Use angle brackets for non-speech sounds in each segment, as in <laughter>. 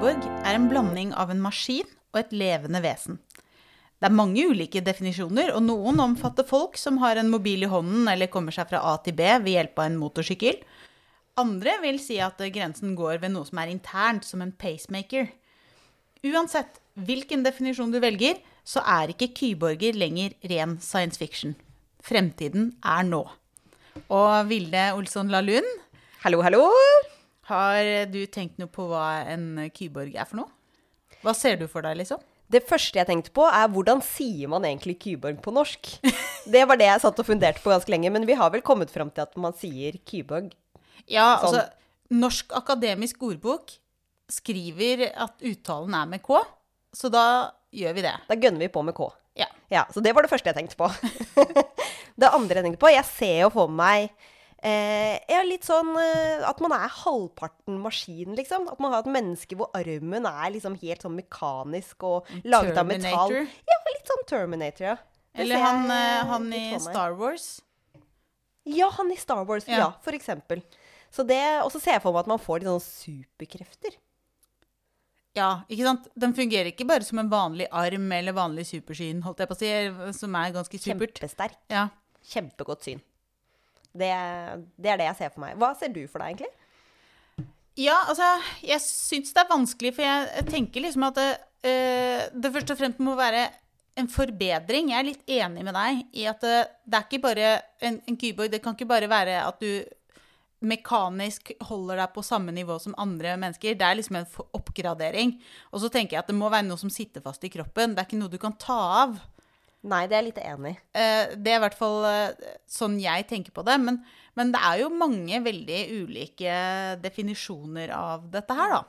kyborg er en blanding av en maskin og et levende vesen. Det er mange ulike definisjoner, og noen omfatter folk som har en mobil i hånden eller kommer seg fra A til B ved hjelp av en motorsykkel. Andre vil si at grensen går ved noe som er internt, som en pacemaker. Uansett hvilken definisjon du velger, så er ikke kyborger lenger ren science fiction. Fremtiden er nå. Og Vilde Olsson Lahlund Hallo, hallo. Har du tenkt noe på hva en kyborg er for noe? Hva ser du for deg, liksom? Det første jeg tenkte på, er hvordan sier man egentlig kyborg på norsk? <laughs> Det var det jeg satt og funderte på ganske lenge, men vi har vel kommet fram til at man sier kyborg. Ja, Sånn. altså Norsk akademisk ordbok skriver at uttalen er med K, så da gjør vi det. Da gønner vi på med K. Ja. Ja, Så det var det første jeg tenkte på. <laughs> det andre jeg tenkte på Jeg ser jo for meg eh, ja, litt sånn eh, at man er halvparten maskin, liksom. At man har et menneske hvor armen er liksom helt sånn mekanisk og laget av metall. Ja, litt sånn Terminator, ja. Det Eller han, jeg eh, han i. Star Wars. Ja, han i Star Wars. Ja. Ja, for eksempel. Så det, og så ser jeg for meg at man får litt sånn superkrefter. Ja, ikke sant? Den fungerer ikke bare som en vanlig arm eller vanlig supersyn, holdt jeg på å si, som er ganske supert. Kjempesterk. Ja. Kjempegodt syn. Det, det er det jeg ser for meg. Hva ser du for deg, egentlig? Ja, altså, jeg syns det er vanskelig, for jeg, tenker liksom at det, eh, det først og fremst må være en forbedring. Jeg er litt enig med deg i at det, det er ikke bare en, en kyborg. Det kan ikke bare være at du mekanisk holder deg på samme nivå som andre mennesker. Det er liksom en oppgradering. Og så tenker jeg at det må være noe som sitter fast i kroppen. Det er ikke noe du kan ta av. Nei, det er jeg litt enig i. Eh, Det er i hvert fall eh, sånn jeg tenker på det. Men, men det er jo mange veldig ulike definisjoner av dette her, da.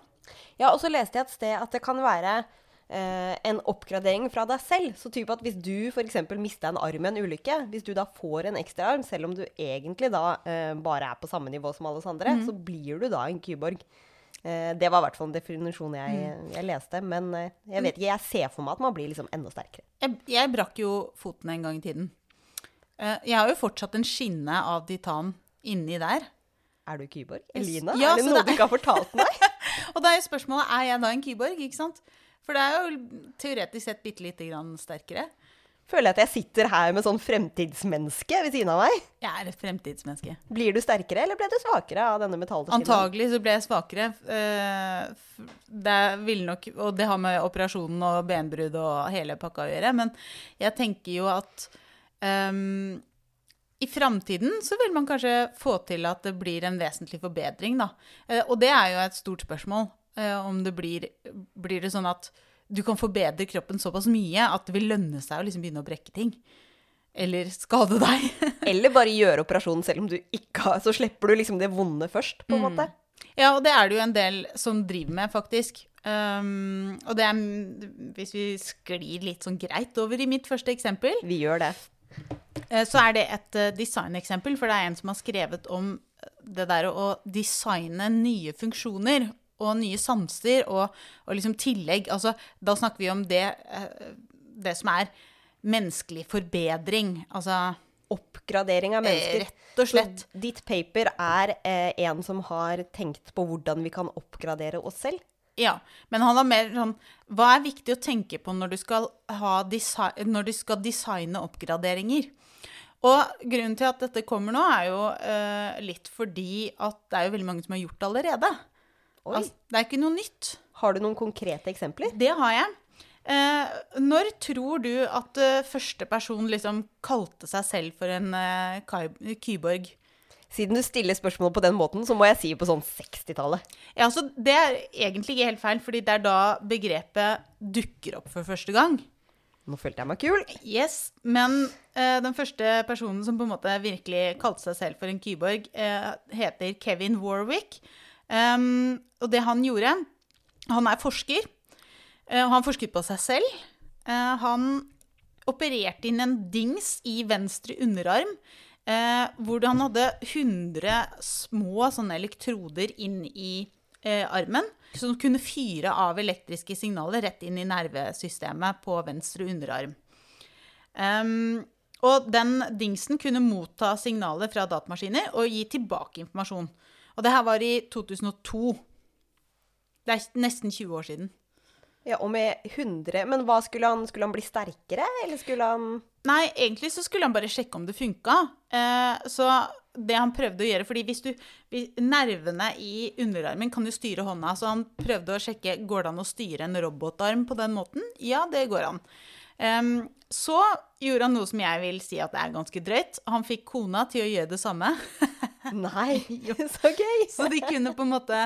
Ja, og så leste jeg et sted at det kan være eh, en oppgradering fra deg selv. Så typ at hvis du f.eks. mista en arm i en ulykke, hvis du da får en ekstra arm, selv om du egentlig da eh, bare er på samme nivå som alle oss andre, så blir du da en kyborg. Eh, det var i hvert fall en definisjon jeg, jeg leste. Men eh, jeg vet ikke, jeg ser for meg at man blir liksom enda sterkere. Jeg, jeg brakk jo foten en gang i tiden. Eh, Jeg har jo fortsatt en skinne av titan inni der. Er du kyborg? Elina? Ja, er det noe det du ikke har fortalt meg? <laughs> Og da er spørsmålet er jeg da en kyborg, ikke sant? For det er jo teoretisk sett bitte lite grann sterkere. Føler jeg at jeg sitter her med sånn fremtidsmenneske ved siden av meg. Jeg er et fremtidsmenneske. Blir du sterkere, eller ble du svakere av denne metallskinnen? Antagelig så ble jeg svakere. Eh, Det vil nok, og det har med operasjonen og benbrudd og hele pakka å gjøre, men jeg tenker jo at um, i framtiden så vil man kanskje få til at det blir en vesentlig forbedring, da. Eh, og det er jo et stort spørsmål. eh, om det blir, blir det sånn at du kan forbedre kroppen såpass mye at det vil lønne seg å liksom begynne å brekke ting. Eller skade deg. <laughs> Eller bare gjøre operasjonen selv om du ikke har Så slipper du liksom det vonde først, på en måte. Ja, og det er det jo en del som driver med, faktisk. Um, og det er, hvis vi sklir litt sånn greit over i mitt første eksempel, Vi gjør det. eh, så er det et eh, designeksempel, for det er en som har skrevet om det der å designe nye funksjoner og nye sanser og, og liksom tillegg. Altså, da snakker vi om det, eh, det som er menneskelig forbedring. Altså Oppgradering av mennesker. Eh, rett og slett. Så ditt paper er eh, en som har tenkt på hvordan vi kan oppgradere oss selv? Ja, men han har mer sånn Hva er viktig å tenke på når du skal, når du skal designe oppgraderinger? Og grunnen til at dette kommer nå, er jo eh, litt fordi at det er jo veldig mange som har gjort det allerede. Altså, det er ikke noe nytt. Har du noen konkrete eksempler? Det har jeg. Eh, når tror du at uh, første person liksom kalte seg selv for en uh, kyborg? Siden du stiller spørsmål på den måten, så må jeg si på sånn 60-tallet. Ja, altså, Det er egentlig ikke helt feil, fordi det er da begrepet dukker opp for første gang. Nå følte jeg meg kul. Yes, men eh, den første personen som på en måte virkelig kalte seg selv for en kyborg, eh, heter Kevin Warwick. Um, og det han gjorde Han er forsker, Uh, han forsket på seg selv. Uh, han opererte inn en dings i venstre underarm, eh, hvor han hadde 100 små sånne elektroder inn i armen, som kunne fyre av elektriske signaler rett inn i nervesystemet på venstre underarm. Um, og den dingsen kunne motta signaler fra datamaskiner og gi tilbake informasjon. Og det her var i 2002. Det er nesten 20 år siden. Ja, Og med 100 Men hva skulle han Skulle han bli sterkere, eller skulle han Nei, egentlig så skulle han bare sjekke om det funka. Eh, så det han prøvde å gjøre fordi hvis du Nervene i underarmen kan jo styre hånda, så han prøvde å sjekke går det an å styre en robotarm på den måten. Ja, det går an. Um, så gjorde han noe som jeg vil si at det er ganske drøyt. Han fikk kona til å gjøre det samme. <laughs> Nei, <laughs> <laughs> så gøy! Så de kunne på en måte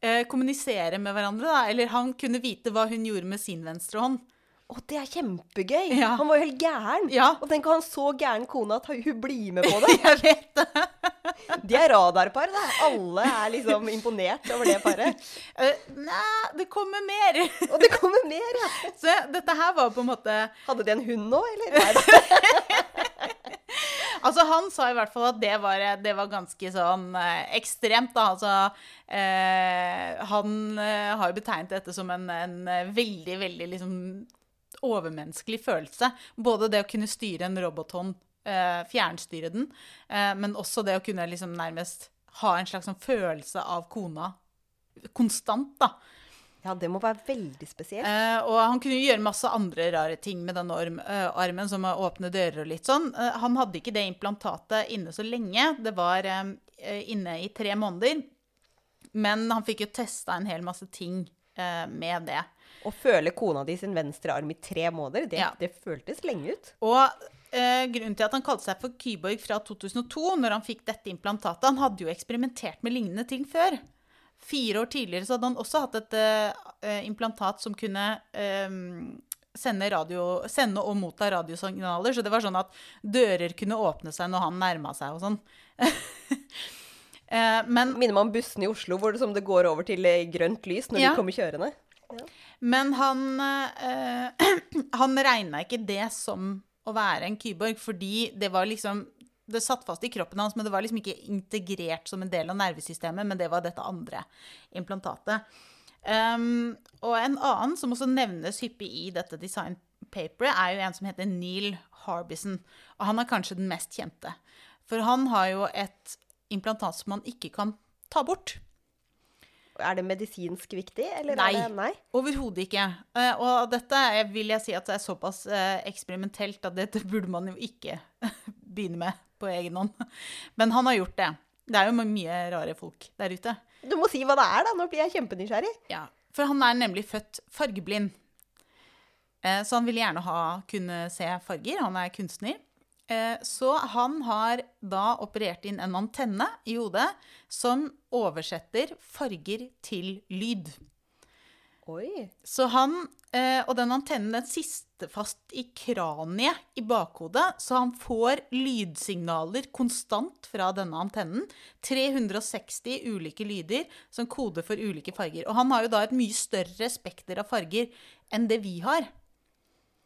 eh, kommunisere med hverandre, da. Eller han kunne vite hva hun gjorde med sin venstre hånd. Å, det er kjempegøy! Ja. Han var jo helt gæren. Ja. Og tenk å ha en så gæren kone at hun blir med på <laughs> det. Jeg vet det. De er radarpar, da. Alle er liksom imponert over det paret. Eh, Nei, det kommer mer. Og det kommer mer, ja. Så dette her var på en måte Hadde de en hund nå, eller? Altså, han sa i hvert fall at det var, det var ganske sånn eh, ekstremt, da. Altså, eh, han eh, har jo betegnet dette som en, en eh, veldig, veldig liksom overmenneskelig følelse. Både det å kunne styre en robothånd, eh, fjernstyre den, eh, men også det å kunne liksom nærmest ha en slags sånn følelse av kona konstant, da. Ja, det må være veldig spesielt. Eh, og han kunne jo gjøre masse andre rare ting med den eh, armen, som å åpne dører og litt sånn. Eh, han hadde ikke det implantatet inne så lenge. Det var eh, inne i tre måneder. Men han fikk jo testa en hel masse ting eh, med det. Å føle kona di sin venstre arm i tre måneder, det, Ja. det føltes lenge ut. Og eh, grunnen til at han kalte seg for Kyborg fra 2002, når han fikk dette implantatet Han hadde jo eksperimentert med lignende ting før. Fire år tidligere så hadde han også hatt et uh, implantat som kunne um, sende, radio, sende og motta radiosignaler. Så det var sånn at dører kunne åpne seg når han nærma seg og sånn. <laughs> men Minner meg om bussene i Oslo hvor det, som det går over til grønt lys når Ja. de kommer kjørende. Men han, eh, <clears throat> han regna ikke det som å være en kyborg, fordi det var liksom Det satt fast i kroppen hans, men det var liksom ikke integrert som en del av nervesystemet, men det var dette andre implantatet. Um, og en annen som også nevnes hyppig i dette designpaperet, er jo en som heter Neil Harbison. Og han er kanskje den mest kjente. For han har jo et implantat som man ikke kan ta bort. Er det medisinsk viktig, eller Nei. er det Nei. Overhodet ikke. Eh, Og dette vil jeg si at det er såpass eh, eksperimentelt at dette burde man jo ikke <laughs> begynne med på egen hånd. <laughs> Men han har gjort det. Det er jo mye rare folk der ute. Du må si hva det er, da. Nå blir jeg kjempenysgjerrig. Ja, For han er nemlig født fargeblind. Eh, Så han vil gjerne ha, kunne se farger. Han er kunstner. Eh, Så han har da operert inn en antenne i hodet som oversetter farger til lyd. Oi. Så han eh, og den antennen den sitter fast i kraniet i bakhodet, så han får lydsignaler konstant fra denne antennen. 360 ulike lyder som koder for ulike farger. Og han har jo da et mye større spekter av farger enn det vi har.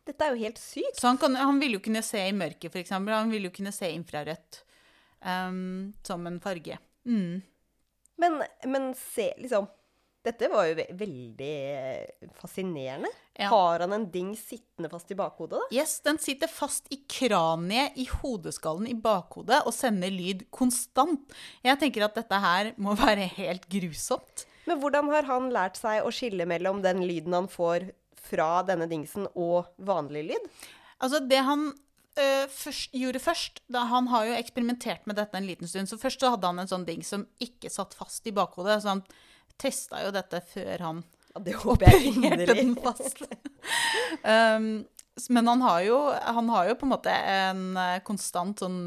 Dette er jo helt sykt. Så han, kan, han vil jo kunne se i mørket, f.eks. Han vil jo kunne se infrarødt um, som en farge. Mm. Men, men se, liksom Dette var jo ve veldig eh, fascinerende. Ja. Har han en ding sittende fast i bakhodet, da? Yes, den sitter fast i kraniet i hodeskallen i bakhodet og sender lyd konstant. Jeg tenker at dette her må være helt grusomt. Men hvordan har han lært seg å skille mellom den lyden han får fra denne dingsen, og vanlig lyd? Altså, det han Uh, først, gjorde først da Han har jo eksperimentert med dette en liten stund. Så først så hadde han en sånn ding som ikke satt fast i bakhodet. Så han testa jo dette før han Ja, det <laughs> opererte den fast. <laughs> um, men han har, jo, han har jo på en måte en eh, konstant sånn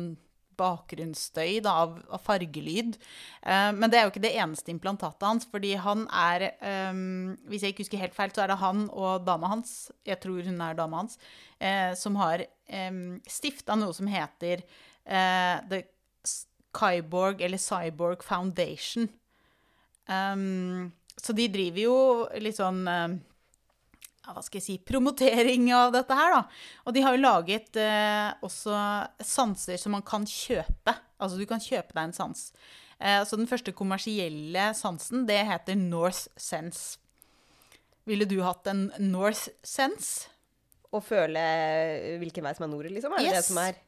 bakgrunnsstøy da, av, av fargelyd. Uh, men det er jo ikke det eneste implantatet hans, fordi han er um, Hvis jeg ikke husker helt feil, så er det han og dama hans, jeg tror hun er dama hans, uh, som har um, stifta noe som heter uh, The Kyborg, eller Cyborg Foundation. Um, så de driver jo litt sånn um, ja, hva skal jeg si, promotering av dette her, da. Og de har jo laget eh, også sanser som man kan kjøpe. Altså du kan kjøpe deg en sans. Eh, så den første kommersielle sansen, det heter North Sense. Ville du hatt en North Sense? Å føle hvilken vei som er nord, liksom? Er det det som er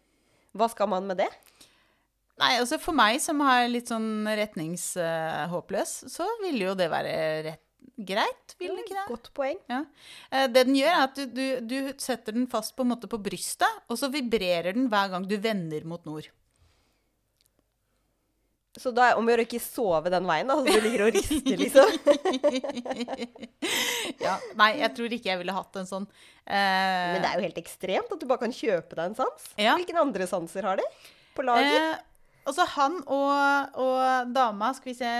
Hva skal man med det? Nei, altså for meg som er litt sånn retningshåpløs, så ville jo det være rett, greit, vil det ikke det? Godt poeng. Ja. Eh, Det den gjør, er at du, du, du setter den fast på en måte på brystet, og så vibrerer den hver gang du vender mot nord. Så da er om å gjøre å ikke sove den veien, da. Så du ligger og rister, liksom. <laughs> Ja, nei, jeg tror ikke jeg ville hatt en sånn. Uh... Men det er jo helt ekstremt at du bare kan kjøpe deg en sans. Ja. Hvilke andre sanser har de på lager? Eh, og så han og, og dama, skal vi se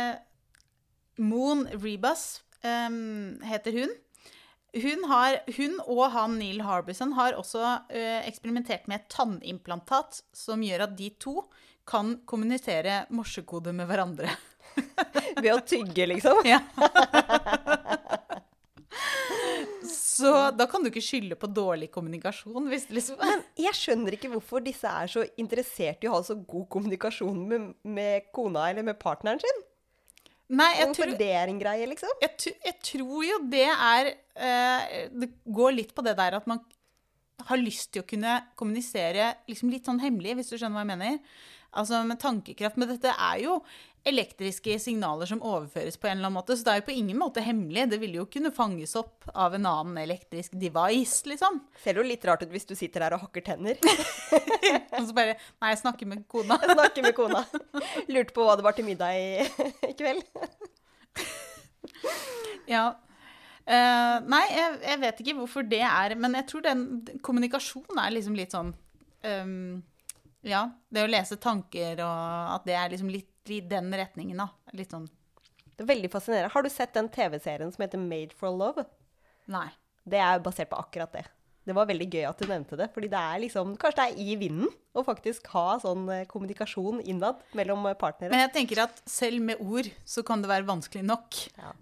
Moon Rebus um, heter hun. Hun, har, hun og han Neil Harbison har også uh, eksperimentert med et tannimplantat som gjør at de to kan kommunisere morsekode med hverandre. <laughs> Ved å tygge, liksom? Ja. <laughs> Så da kan du ikke skylde på dårlig kommunikasjon. Liksom Men jeg skjønner ikke hvorfor disse er så interessert i å ha så god kommunikasjon med, med kona eller med partneren sin. Nei, jeg Hvorfor tror, det er en greie, liksom? jeg, jeg tror jo det er eh, Det går litt på det der at man har lyst til å kunne kommunisere liksom litt sånn hemmelig, hvis du skjønner hva jeg mener. Altså med tankekraft. Men dette er jo elektriske signaler som overføres på en eller annen måte, så det er jo på ingen måte hemmelig. Det ville jo kunne fanges opp av en annen elektrisk device, liksom. Ser jo litt rart ut hvis du sitter der og hakker tenner. <laughs> Og så bare Nei, jeg snakker med kona. <laughs> Snakker med kona. Lurte på hva det var til middag i, i kveld. <laughs> Ja. Uh, nei, jeg, jeg vet ikke hvorfor det er Men jeg tror den kommunikasjonen er liksom litt sånn um, Ja, det å lese tanker og at det er liksom litt i den retningen, da. Litt sånn Det er veldig fascinerende. Har du sett den TV-serien som heter Made for Love? Nei. Det er basert på akkurat det. Det var veldig gøy at du nevnte det. fordi det er liksom, Kanskje det er i vinden å faktisk ha sånn eh, kommunikasjon innad mellom eh, partnere. Men jeg tenker at selv med ord så kan det være vanskelig nok. Ja.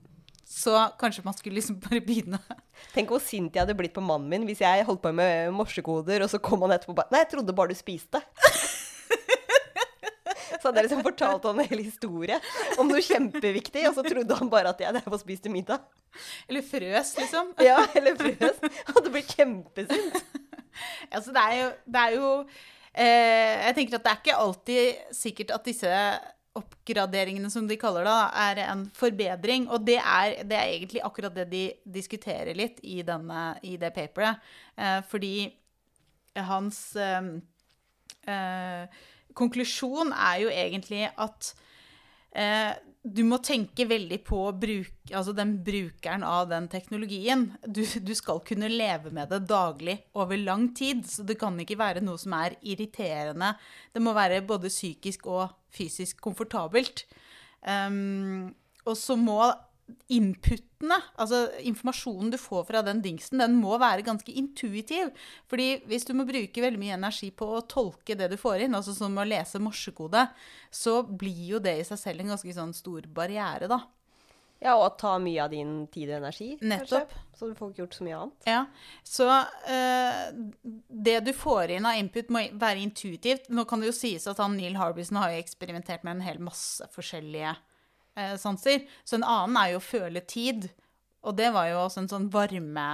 Så kanskje man skulle liksom bare begynne Tenk hvor sint jeg hadde blitt på mannen min hvis jeg holdt på med morsekoder, og så kom han etterpå og bare Nei, jeg trodde bare du spiste. Så hadde jeg liksom fortalt han en hel historie om noe kjempeviktig, og så trodde han bare at jeg drev og spiste middag. Eller frøs, liksom. Ja, eller frøs. Han hadde blitt kjempesint. Altså, det er jo, det er jo eh, Jeg tenker at det er ikke alltid sikkert at disse oppgraderingene, som de kaller det, er en forbedring. Og det er, det er egentlig akkurat det de diskuterer litt i, denne, i det paperet. Eh, fordi hans eh, eh, konklusjon er jo egentlig at eh, du må tenke veldig på bruk, altså den brukeren av den teknologien. Du, du skal kunne leve med det daglig over lang tid, så det kan ikke være noe som er irriterende. Det må være både psykisk og fysisk komfortabelt. Um, og så må inputene, altså informasjonen du får fra den dingsen, den må være ganske intuitiv. Fordi hvis du må bruke veldig mye energi på å tolke det du får inn, altså som å lese morsekode, så blir jo det i seg selv en ganske sånn stor barriere, da. Ja, og ta mye av din tid og energi. kanskje. Nettopp. Så du får ikke gjort så mye annet. Ja, Så eh, det du får inn av input, må være intuitivt. Nå kan det jo sies at han Neil Harbison har jo eksperimentert med en hel masse forskjellige eh, sanser. Så en annen er jo å føle tid. Og det var jo også en sånn varme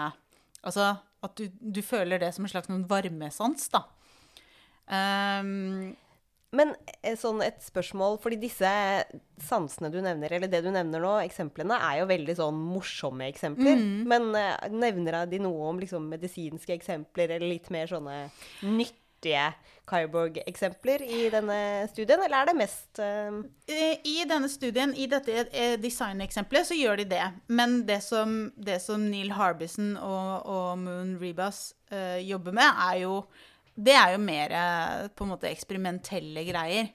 Altså at du, du føler det som en slags varmesans, da. Um, Men eh, sånn et spørsmål, fordi disse sansene du nevner, eller det du nevner nå, eksemplene, er jo veldig sånn morsomme eksempler. Men eh, nevner de noe om liksom medisinske eksempler, eller litt mer sånne nyttige Kyborg-eksempler i denne studien, eller er det mest Eh, I denne studien, i dette eh, designeksempelet, så gjør de det. Men det som, det som Neil Harbison og, og Moon Rebus uh, jobber med, er jo Det er jo mer på en måte eksperimentelle greier.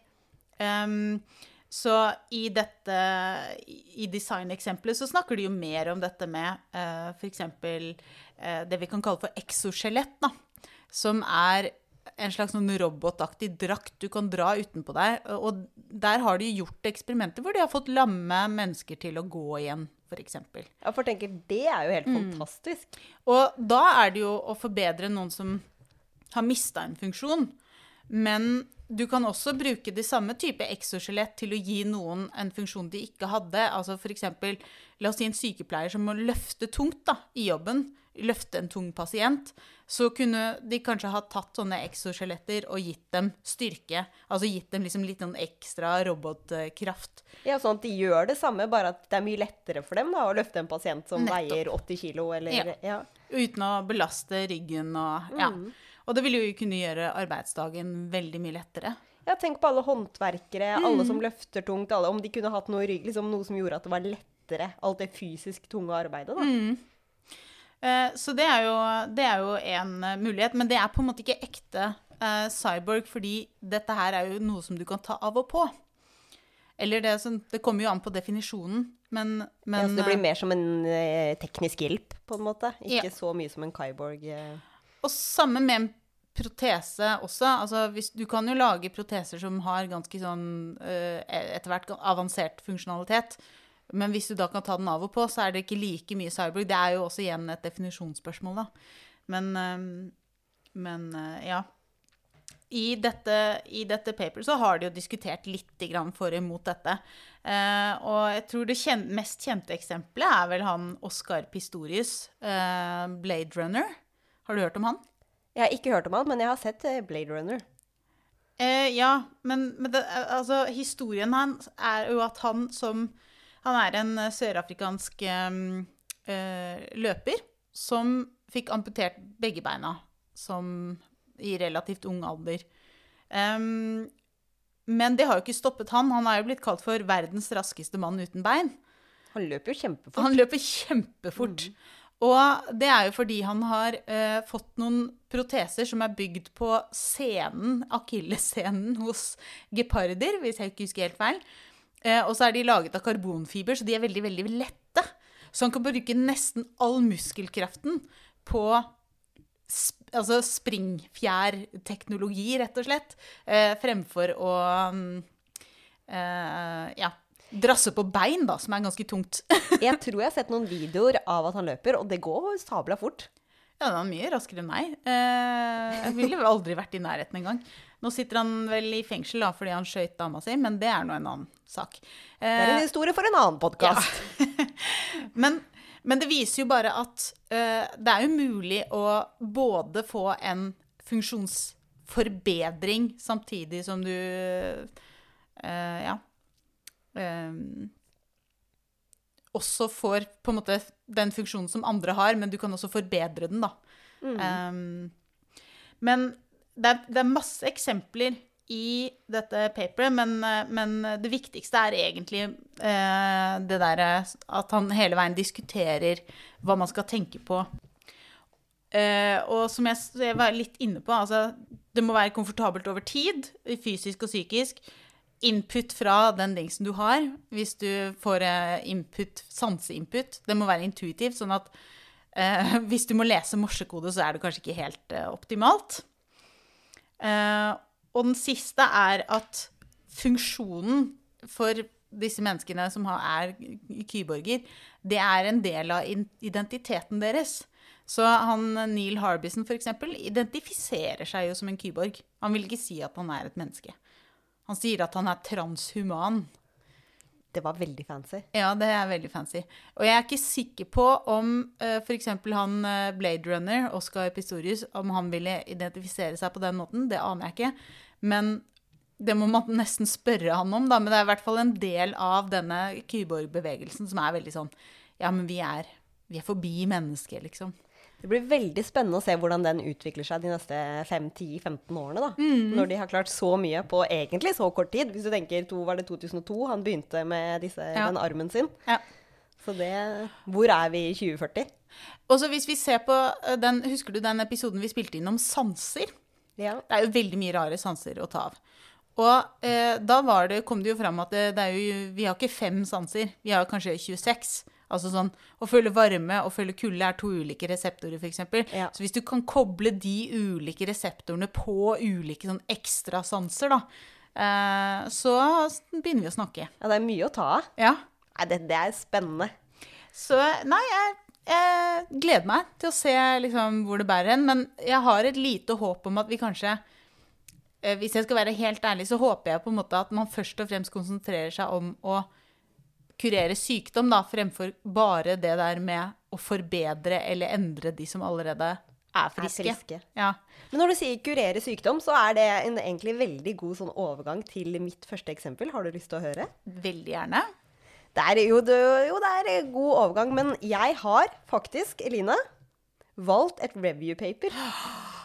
Um, så i dette I designeksempelet så snakker de jo mer om dette med uh, f.eks. Uh, det vi kan kalle for exoskjelett, da. Som er en slags sånn robotaktig drakt du kan dra utenpå deg. Og der har de gjort eksperimenter hvor de har fått lamme mennesker til å gå igjen, f.eks. Ja, for tenker, det er jo helt fantastisk. Og da er det jo å forbedre noen som har mista en funksjon. Men du kan også bruke det samme type exoskjelett til å gi noen en funksjon de ikke hadde. Altså eksempel, la oss si en sykepleier som må løfte tungt da, i jobben, løfte en tung pasient, så kunne de kanskje ha tatt sånne exoskjeletter og gitt dem styrke. Altså gitt dem liksom litt noen ekstra robotkraft. Ja, sånn at de gjør det samme, bare at det er mye lettere for dem da, å løfte en pasient som Nettopp. veier 80 kilo, eller Ja. ja. Uten å belaste ryggen og Ja. Og det ville jo kunne gjøre arbeidsdagen veldig mye lettere. Ja, tenk på alle håndverkere, alle Mm. som løfter tungt, alle, om de kunne hatt noe liksom noe som gjorde at det var lettere, alt det fysisk tunge arbeidet da. Mm. Eh, Så det er jo, det er jo en eh, mulighet, men det er på en måte ikke ekte eh, cyborg, fordi dette her er jo noe som du kan ta av og på. Eller det, er sånn, det kommer jo an på definisjonen, men, Ja, så det blir eh, mer som en eh, teknisk hjelp, på en måte. Ikke Ja. så mye som en kyborg. Eh. Og sammen med en protese også. Altså, hvis, du kan jo lage proteser som har ganske sånn eh, etter hvert avansert funksjonalitet. Men hvis du da kan ta den av og på, så er det ikke like mye cyborg. Det er jo også igjen et definisjonsspørsmål, da. Men, eh, men eh, ja. I dette, I dette paper så har de jo diskutert litt for og imot dette. Og jeg tror det kjen mest kjente eksempelet er vel han Oscar Pistorius, Blade Runner. Har du hørt om han? Jeg har ikke hørt om han, men jeg har sett eh, Blade Runner. Eh, ja, men, men det, eh, altså, historien hans er jo at han som Han er en eh, sørafrikansk eh, eh, løper som fikk amputert begge beina som i relativt ung alder. Um, men det har jo ikke stoppet han. Han er jo blitt kalt for verdens raskeste mann uten bein. Han løper jo kjempefort. Han løper kjempefort. Og det er jo fordi han har eh, fått noen proteser som er bygd på scenen, akillessenen hos geparder, hvis jeg ikke husker helt feil. Eh, og så er de laget av karbonfiber, så de er veldig, veldig lette. Så han kan bruke nesten all muskelkraften på sp altså springfjærteknologi, rett og slett, eh, fremfor å um, ja, drasse på bein, da, som er ganske tungt. <laughs> Jeg tror jeg har sett noen videoer av at han løper, og det går sabla fort. Ja, han er mye raskere enn meg. Eh, jeg ville vel aldri vært i nærheten engang. Nå sitter han vel i fengsel da, fordi han skøyt dama si, men det er nå en annen sak. Det er en Eh, historie for en annen podkast. <laughs> men, men det viser jo bare at eh, det er jo mulig å både få en funksjonsforbedring samtidig som du eh, Ja. Eh, også får på en måte den funksjonen som andre har, men du kan også forbedre den, da. Um, men det er, det er masse eksempler i dette paperet, men, men det viktigste er egentlig eh, det derre at han hele veien diskuterer hva man skal tenke på. Eh, og som jeg, jeg var litt inne på, altså det må være komfortabelt over tid, fysisk og psykisk. Input fra den dingsen du har, hvis du får eh, input, sanseinput. Det må være intuitivt, sånn at eh, <laughs> hvis du må lese morsekode, så er det kanskje ikke helt eh, optimalt. Eh, og den siste er at funksjonen for disse menneskene som er kyborger, det er en del av identiteten deres. Så han Neil Harbison, eksempel, identifiserer seg jo som en kyborg. Han vil ikke si at han er et menneske. Han sier at han er transhuman. Det var veldig fancy. Ja, det er veldig fancy. Og jeg er ikke sikker på om uh, f.eks. han eh, Blade Runner, Oscar Pistorius, om han ville identifisere seg på den måten. Det aner jeg ikke. Men det må man nesten spørre han om, da. Men det er i hvert fall en del av denne kyborg-bevegelsen som er veldig sånn Ja, men vi er, vi er forbi mennesket, liksom. Det blir veldig spennende å se hvordan den utvikler seg de neste 5-10-15 årene. da. Mm. Når de har klart så mye på egentlig så kort tid. Hvis du tenker, to, var det 2002 han begynte med disse, Ja. den armen sin? Ja. Så det Hvor er vi i 2040? Og så hvis vi ser på eh, den Husker du den episoden vi spilte inn om sanser? Ja. Det er jo veldig mye rare sanser å ta av. Og eh, da var det, kom det jo fram at det, det er jo, vi har ikke fem sanser, vi har kanskje 26. Altså sånn, Å føle varme og føle kulde er to ulike reseptorer, f.eks. Ja. Så hvis du kan koble de ulike reseptorene på ulike sånn ekstra sanser, da, eh, så begynner vi å snakke. ja, det er mye å ta av. Ja. Nei, det, det er spennende. Så nei, jeg, jeg gleder meg til å se liksom, hvor det bærer hen. Men jeg har et lite håp om at vi kanskje eh, hvis jeg skal være helt ærlig, så håper jeg på en måte at man først og fremst konsentrerer seg om å kurere sykdom, da, fremfor bare det der med å forbedre eller endre de som allerede er friske. Er friske. Ja. Men når du sier kurere sykdom, så er det en egentlig veldig god sånn overgang til mitt første eksempel. Har du lyst til å høre? Veldig gjerne. Det er, jo, det, jo, det er en god overgang, men jeg har faktisk, Eline, valgt et review paper. <gasps>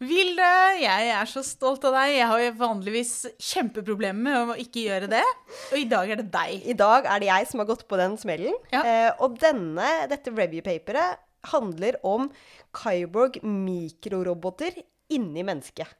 Vilde, jeg er så stolt av deg. Jeg har jo vanligvis kjempeproblemer med å ikke gjøre det. Og i dag er det deg. I dag er det jeg som har gått på den smellen. Ja. Eh, og denne, dette review-paperet handler om Kyborg mikroroboter inni mennesket.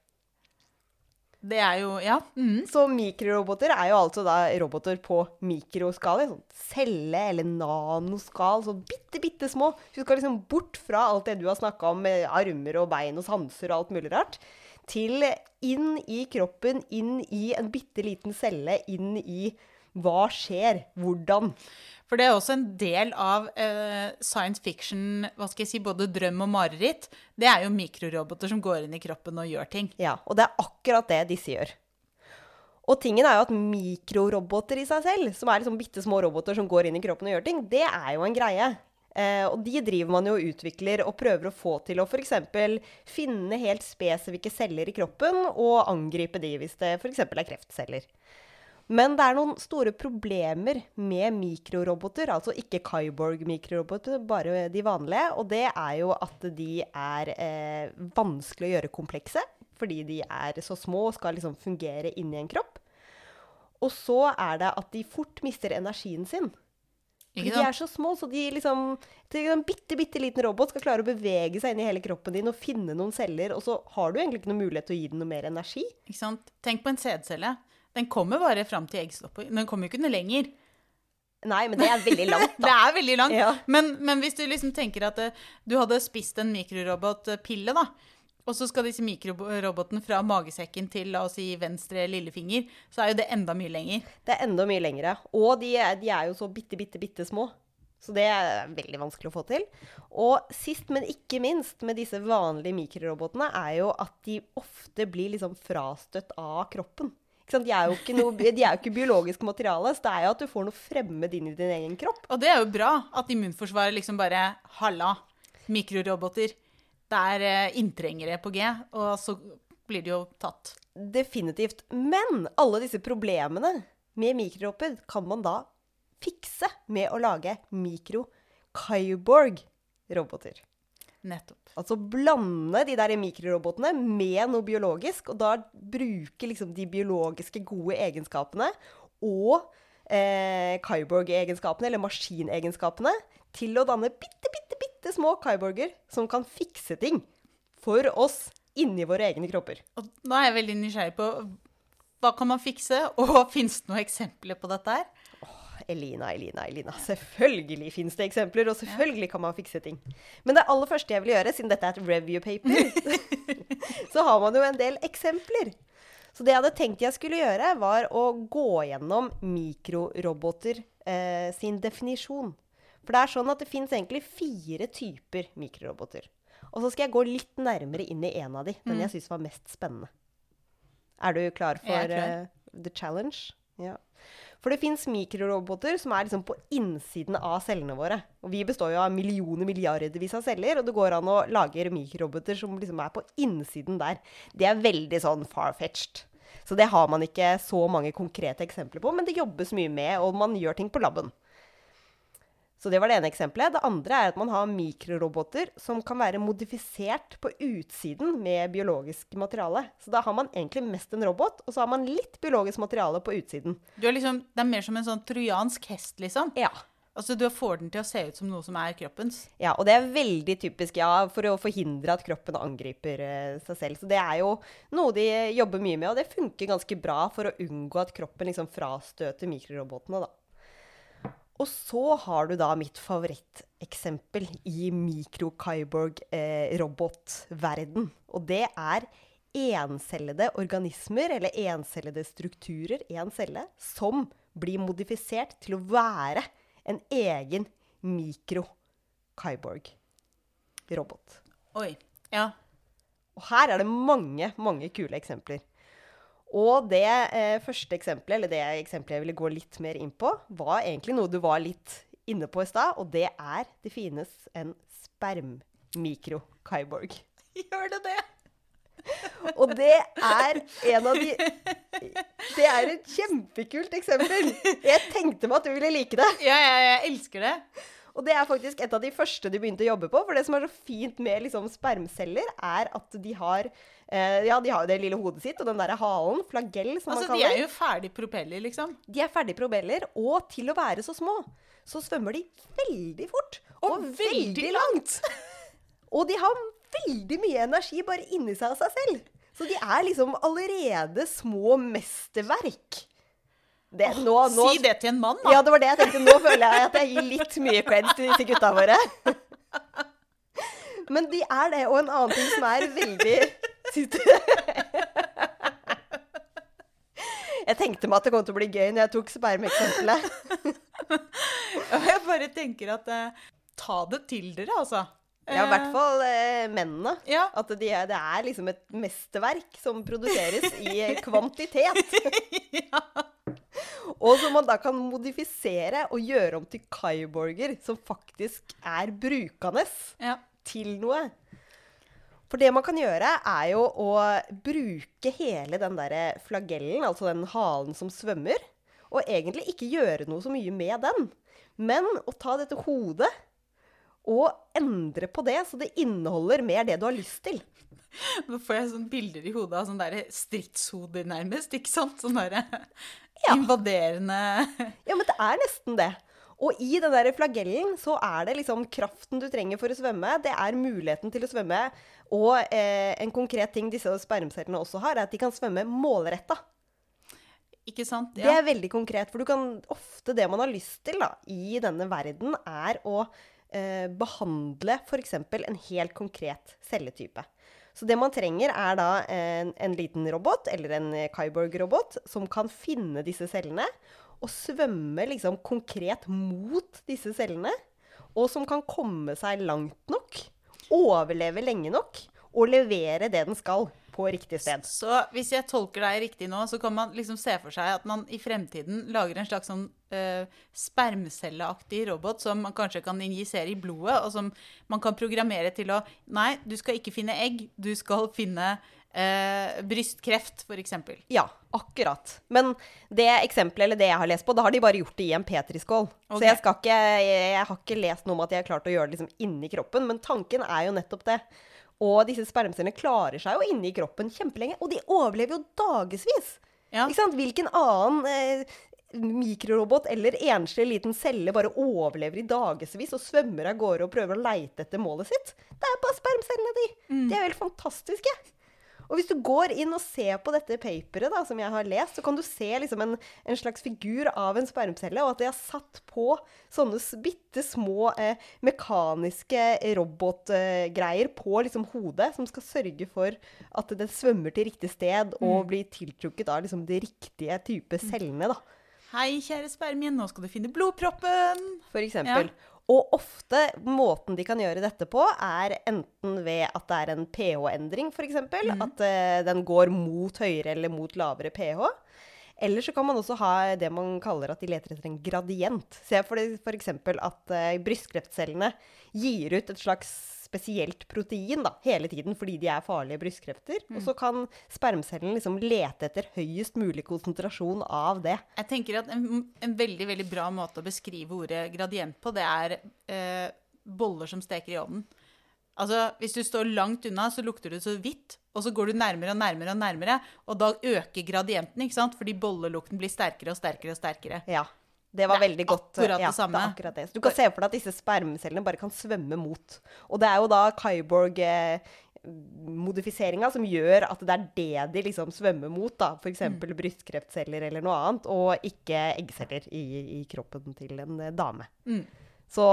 Det er jo Ja. Mm. Så mikroroboter er jo altså da roboter på mikroskala. Sånn celle- eller nanoskal. Så bitte, bitte små. Du skal liksom bort fra alt det du har snakka om med armer og bein og sanser og alt mulig rart, til inn i kroppen, inn i en bitte liten celle, inn i hva skjer? Hvordan? For det er også en del av eh, science fiction, hva skal jeg si, både drøm og mareritt. Det er jo mikroroboter som går inn i kroppen og gjør ting. Ja, og det er akkurat det disse gjør. Og tingen er jo at mikroroboter i seg selv, som er liksom bitte små roboter som går inn i kroppen og gjør ting, det er jo en greie. Eh, og de driver man jo og utvikler og prøver å få til å f.eks. finne helt spesifikke celler i kroppen og angripe de hvis det f.eks. er kreftceller. Men det er noen store problemer med mikroroboter, altså ikke Kyborg-mikroroboter, bare de vanlige. Og det er jo at de er eh, vanskelig å gjøre komplekse, fordi de er så små og skal liksom fungere inni en kropp. Og så er det at de fort mister energien sin. Fordi de er så små, så de liksom En bitte, bitte liten robot skal klare å bevege seg inn i hele kroppen din og finne noen celler, og så har du egentlig ikke noen mulighet til å gi den noe mer energi. Ikke sant? Tenk på en sædcelle. Den kommer bare fram til eggstoppet. Den kommer jo ikke noe lenger. Nei, men det er veldig <laughs> langt, Det er veldig langt. Ja. Men, men hvis du liksom tenker at eh, du hadde spist en mikrorobotpille, da, og så skal disse mikrorobotene fra magesekken til la oss si venstre lillefinger, så er jo det enda mye lenger. Det er enda mye lengre. Og de er, de er jo så bitte, bitte, bitte små. Så det er veldig vanskelig å få til. Og sist, men ikke minst med disse vanlige mikrorobotene, er jo at de ofte blir liksom frastøtt av kroppen. De er noe, de er jo ikke biologisk materiale, så det er jo at du får noe fremmed inn i din egen kropp. Og det er jo bra at immunforsvaret liksom bare Halla, mikroroboter. Det er eh, inntrengere på G, og så blir de jo tatt. Definitivt. Men alle disse problemene med mikroroboter kan man da fikse med å lage mikro-kyborg-roboter. Nettopp. Altså blande de der mikrorobotene med noe biologisk, og da bruke liksom de biologiske gode egenskapene og eh, kyborg-egenskapene, eller maskinegenskapene, til å danne bitte, bitte, bitte små kyborger som kan fikse ting for oss inni våre egne kropper. Og nå er jeg veldig nysgjerrig på hva kan man fikse, og <laughs> fins det noen eksempler på dette her? Elina, Elina, Elina. Selvfølgelig fins det eksempler, og selvfølgelig kan man fikse ting. Men det aller første jeg vil gjøre, siden dette er et review paper, <laughs> så har man jo en del eksempler. Så det jeg hadde tenkt jeg skulle gjøre, var å gå gjennom mikroroboter eh, sin definisjon. For det er sånn at det fins egentlig fire typer mikroroboter. Og så skal jeg gå litt nærmere inn i en av de, den jeg syns var mest spennende. Er du klar for klar. eh, the challenge? Ja. For det fins mikroroboter som er liksom på innsiden av cellene våre. Og vi består jo av millioner, milliardervis av celler, og det går an å lage mikroroboter som liksom er på innsiden der. Det er veldig sånn far-fetched. Så det har man ikke så mange konkrete eksempler på, men det jobbes mye med, og man gjør ting på laben. Så det var det ene eksempelet. Det andre er at man har mikroroboter som kan være modifisert på utsiden med biologisk materiale. Så da har man egentlig mest en robot, og så har man litt biologisk materiale på utsiden. Du er liksom, det er mer som en sånn trojansk hest, liksom. Ja. Altså, Du får den til å se ut som noe som er kroppens. Ja, og det er veldig typisk ja, for å forhindre at kroppen angriper eh, seg selv. Så det er jo noe de jobber mye med, og det funker ganske bra for å unngå at kroppen liksom frastøter mikrorobotene, da. Og så har du da mitt favoritteksempel i mikro-kyborg-robotverden. og det er encellede organismer, eller encellede strukturer, én celle, som blir modifisert til å være en egen mikro-kyborg-robot. Oi. Ja. Og her er det mange, mange kule eksempler. Og det eh, første eksempelet, eller det eksempelet jeg ville gå litt mer inn på, var egentlig noe du var litt inne på i stad, og det er det finnes en spermmikro-Kyborg. <laughs> Gjør det det? Og det er en av de Det er et kjempekult eksempel. Jeg tenkte meg at du ville like det. <laughs> Ja, ja, jeg elsker det. Og det er faktisk et av de første de begynte å jobbe på. For det som er så fint med liksom spermceller, er at de har eh, Ja, de har jo det lille hodet sitt og den derre halen, flagell, som Altså, man De er jo ferdig propeller, liksom. De er ferdig propeller, og til å være så små, så svømmer de veldig fort. Og, veldig langt. <laughs> og de har veldig mye energi bare inni seg av seg selv. Så de er liksom allerede små mesterverk. Det, nå, nå, Si det til en mann, da. Ja, det var det jeg tenkte. Nå føler jeg at jeg gir litt mye cred til disse gutta våre. <laughs> Men de er det. Og en annen ting som er veldig <laughs> Jeg tenkte meg at det kom til å bli gøy når jeg tok spermeksempelet. Og <laughs> jeg bare tenker at eh, Ta det til dere, altså. Ja, i hvert fall eh, mennene. Ja. At de er, det er liksom et mesterverk som produseres i <laughs> kvantitet. Og som man da kan modifisere og gjøre om til kyborger som faktisk er brukende Ja. til noe. For det man kan gjøre, er jo å bruke hele den der flagellen, altså den halen som svømmer, og egentlig ikke gjøre noe så mye med den. Men å ta dette hodet og endre på det, så det inneholder mer det du har lyst til. Nå får jeg sånne bilder i hodet av sånne der stridshoder, nærmest. ikke sant? Sånn derre Ja. invaderende Ja, men det er nesten det. Og i den der flagellen så er det liksom kraften du trenger for å svømme. Det er muligheten til å svømme. Og eh, en konkret ting disse spermcellene også har, er at de kan svømme målretta. Ikke sant? Det er veldig konkret, for du kan ofte det man har lyst til da, i denne verden, er å eh, behandle f.eks. en helt konkret celletype. Så det man trenger, er da en, en liten robot, eller en Kyborg-robot, som kan finne disse cellene og svømme liksom konkret mot disse cellene. Og som kan komme seg langt nok, overleve lenge nok og levere det den skal på riktig sted. Så hvis jeg tolker deg riktig nå, så kan man liksom se for seg at man i fremtiden lager en slags sånn uh, spermcelleaktig robot som man kanskje kan injisere i blodet, og som man kan programmere til å Nei, du skal ikke finne egg, du skal finne uh, brystkreft, f.eks. Ja, akkurat. Men det eksempelet, eller det jeg har lest på, da har de bare gjort det i en petriskål. Okay. Så jeg, skal ikke, jeg, jeg har ikke lest noe om at de har klart å gjøre det liksom inni kroppen, men tanken er jo nettopp det. Og disse spermcellene klarer seg jo inni kroppen kjempelenge, og de overlever jo dagevis. Ja. Hvilken annen eh, mikrorobot eller enslig liten celle bare overlever i dagevis og svømmer av gårde og prøver å leite etter målet sitt? Det er bare spermcellene, de. De er jo helt fantastiske. Og hvis du går inn og ser på dette paperet da, som jeg har lest, så kan du se liksom en, en slags figur av en spermcelle, og at de har satt på sånne bitte små eh, mekaniske robotgreier på liksom hodet, som skal sørge for at den svømmer til riktig sted og blir tiltrukket av liksom de riktige type cellene, da, Hei, kjære spermien, nå skal du finne blodproppen. for eksempel. Og ofte måten de kan gjøre dette på, er enten ved at det er en pH-endring, f.eks. eksempel, At uh, den går mot høyere eller mot lavere pH. Eller så kan man også ha det man kaller at de leter etter en gradient. Se for f.eks. at uh, brystkreftcellene gir ut et slags spesielt protein da, hele tiden fordi de er farlige brystkrefter. Og så kan spermcellen liksom lete etter høyest mulig konsentrasjon av det. Jeg tenker at en, en veldig veldig bra måte å beskrive ordet gradient på, det er eh, boller som steker i ovnen. Altså, Hvis du står langt unna, så lukter det så hvitt, og så går du nærmere og nærmere, og nærmere, og da øker gradienten, ikke sant? fordi bollelukten blir sterkere og sterkere og sterkere. Ja. Det var Det veldig godt. akkurat det samme. Det akkurat det. Så du kan se for deg at disse spermcellene bare kan svømme mot. Og det er jo da Kyborg-modifiseringa som gjør at det er det de liksom svømmer mot. da. F.eks. Mm. brystkreftceller eller noe annet, og ikke eggceller i, i kroppen til en eh, dame. Mm. Så,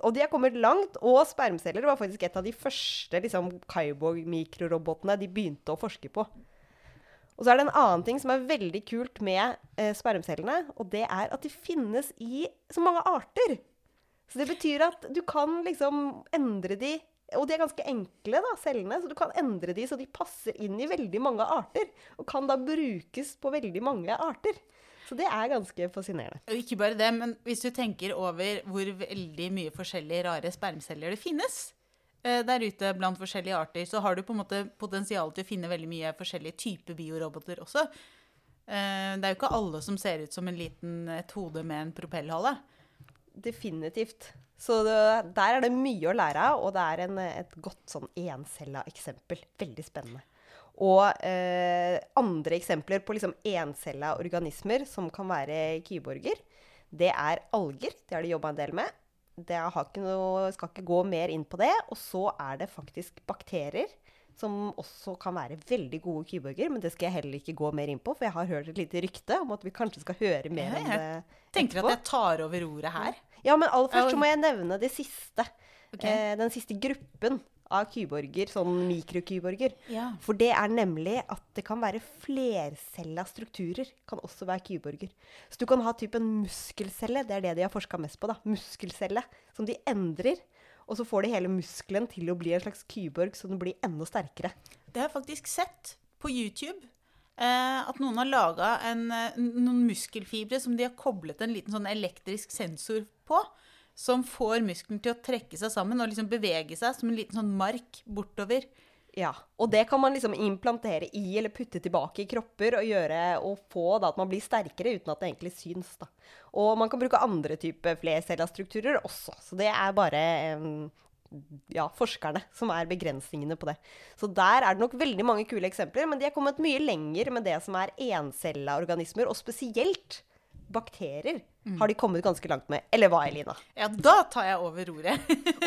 og de har kommet langt, og spermceller var faktisk et av de første liksom, Kyborg-mikrorobotene de begynte å forske på. Og så er det en annen ting som er veldig kult med eh, spermcellene, og det er at de finnes i så mange arter. Så det betyr at du kan liksom endre de Og de er ganske enkle, da, cellene, så du kan endre de så de passer inn i veldig mange arter. Og kan da brukes på veldig mange arter. Så det er ganske fascinerende. Og ikke bare det, men hvis du tenker over hvor veldig mye forskjellige rare spermceller det finnes der ute blant forskjellige arter, så har du på en måte potensial til å finne veldig mye forskjellige typer bioroboter også. Eh, det er jo ikke alle som ser ut som en liten, et hode med en propellhale. Definitivt. Så det, der er det mye å lære av, og det er en, et godt sånn encella eksempel. Veldig spennende. Og eh, andre eksempler på liksom encella organismer som kan være kyborger, det er alger. Det har de jobba en del med. Det ikke noe, skal ikke gå mer inn på det. Og så er det faktisk bakterier som også kan være veldig gode kyborger. Men det skal jeg heller ikke gå mer inn på, for jeg har hørt et lite rykte om at vi kanskje skal høre mer om det. Jeg tenker at jeg tar over ordet her. Ja, men aller først så må jeg nevne det siste. Okay. Eh, den siste gruppen av kyborger, sånn mikrokyborger. Ja. For det er nemlig at det kan være flercella strukturer. Kan også være kyborger. Så du kan ha typen muskelcelle, det er det de har forska mest på. da, Muskelcelle, som de endrer. Og så får de hele muskelen til å bli en slags kyborg, så den blir enda sterkere. Det har jeg faktisk sett på YouTube. Eh, at noen har laga eh, noen muskelfibre som de har koblet en liten sånn elektrisk sensor på som får muskelen til å trekke seg sammen og liksom bevege seg som en liten sånn mark bortover. Ja, og det kan man liksom implantere i eller putte tilbake i kropper og gjøre og få da at man blir sterkere uten at det egentlig syns. da. Og man kan bruke andre typer flercellastrukturer også, så det er bare ja, forskerne som er begrensningene på det. Så der er det nok veldig mange kule eksempler, men de har kommet mye lenger med det som er encella organismer, og spesielt bakterier. Har de kommet ganske langt med. Eller hva, Elina? Ja, da tar jeg over ordet.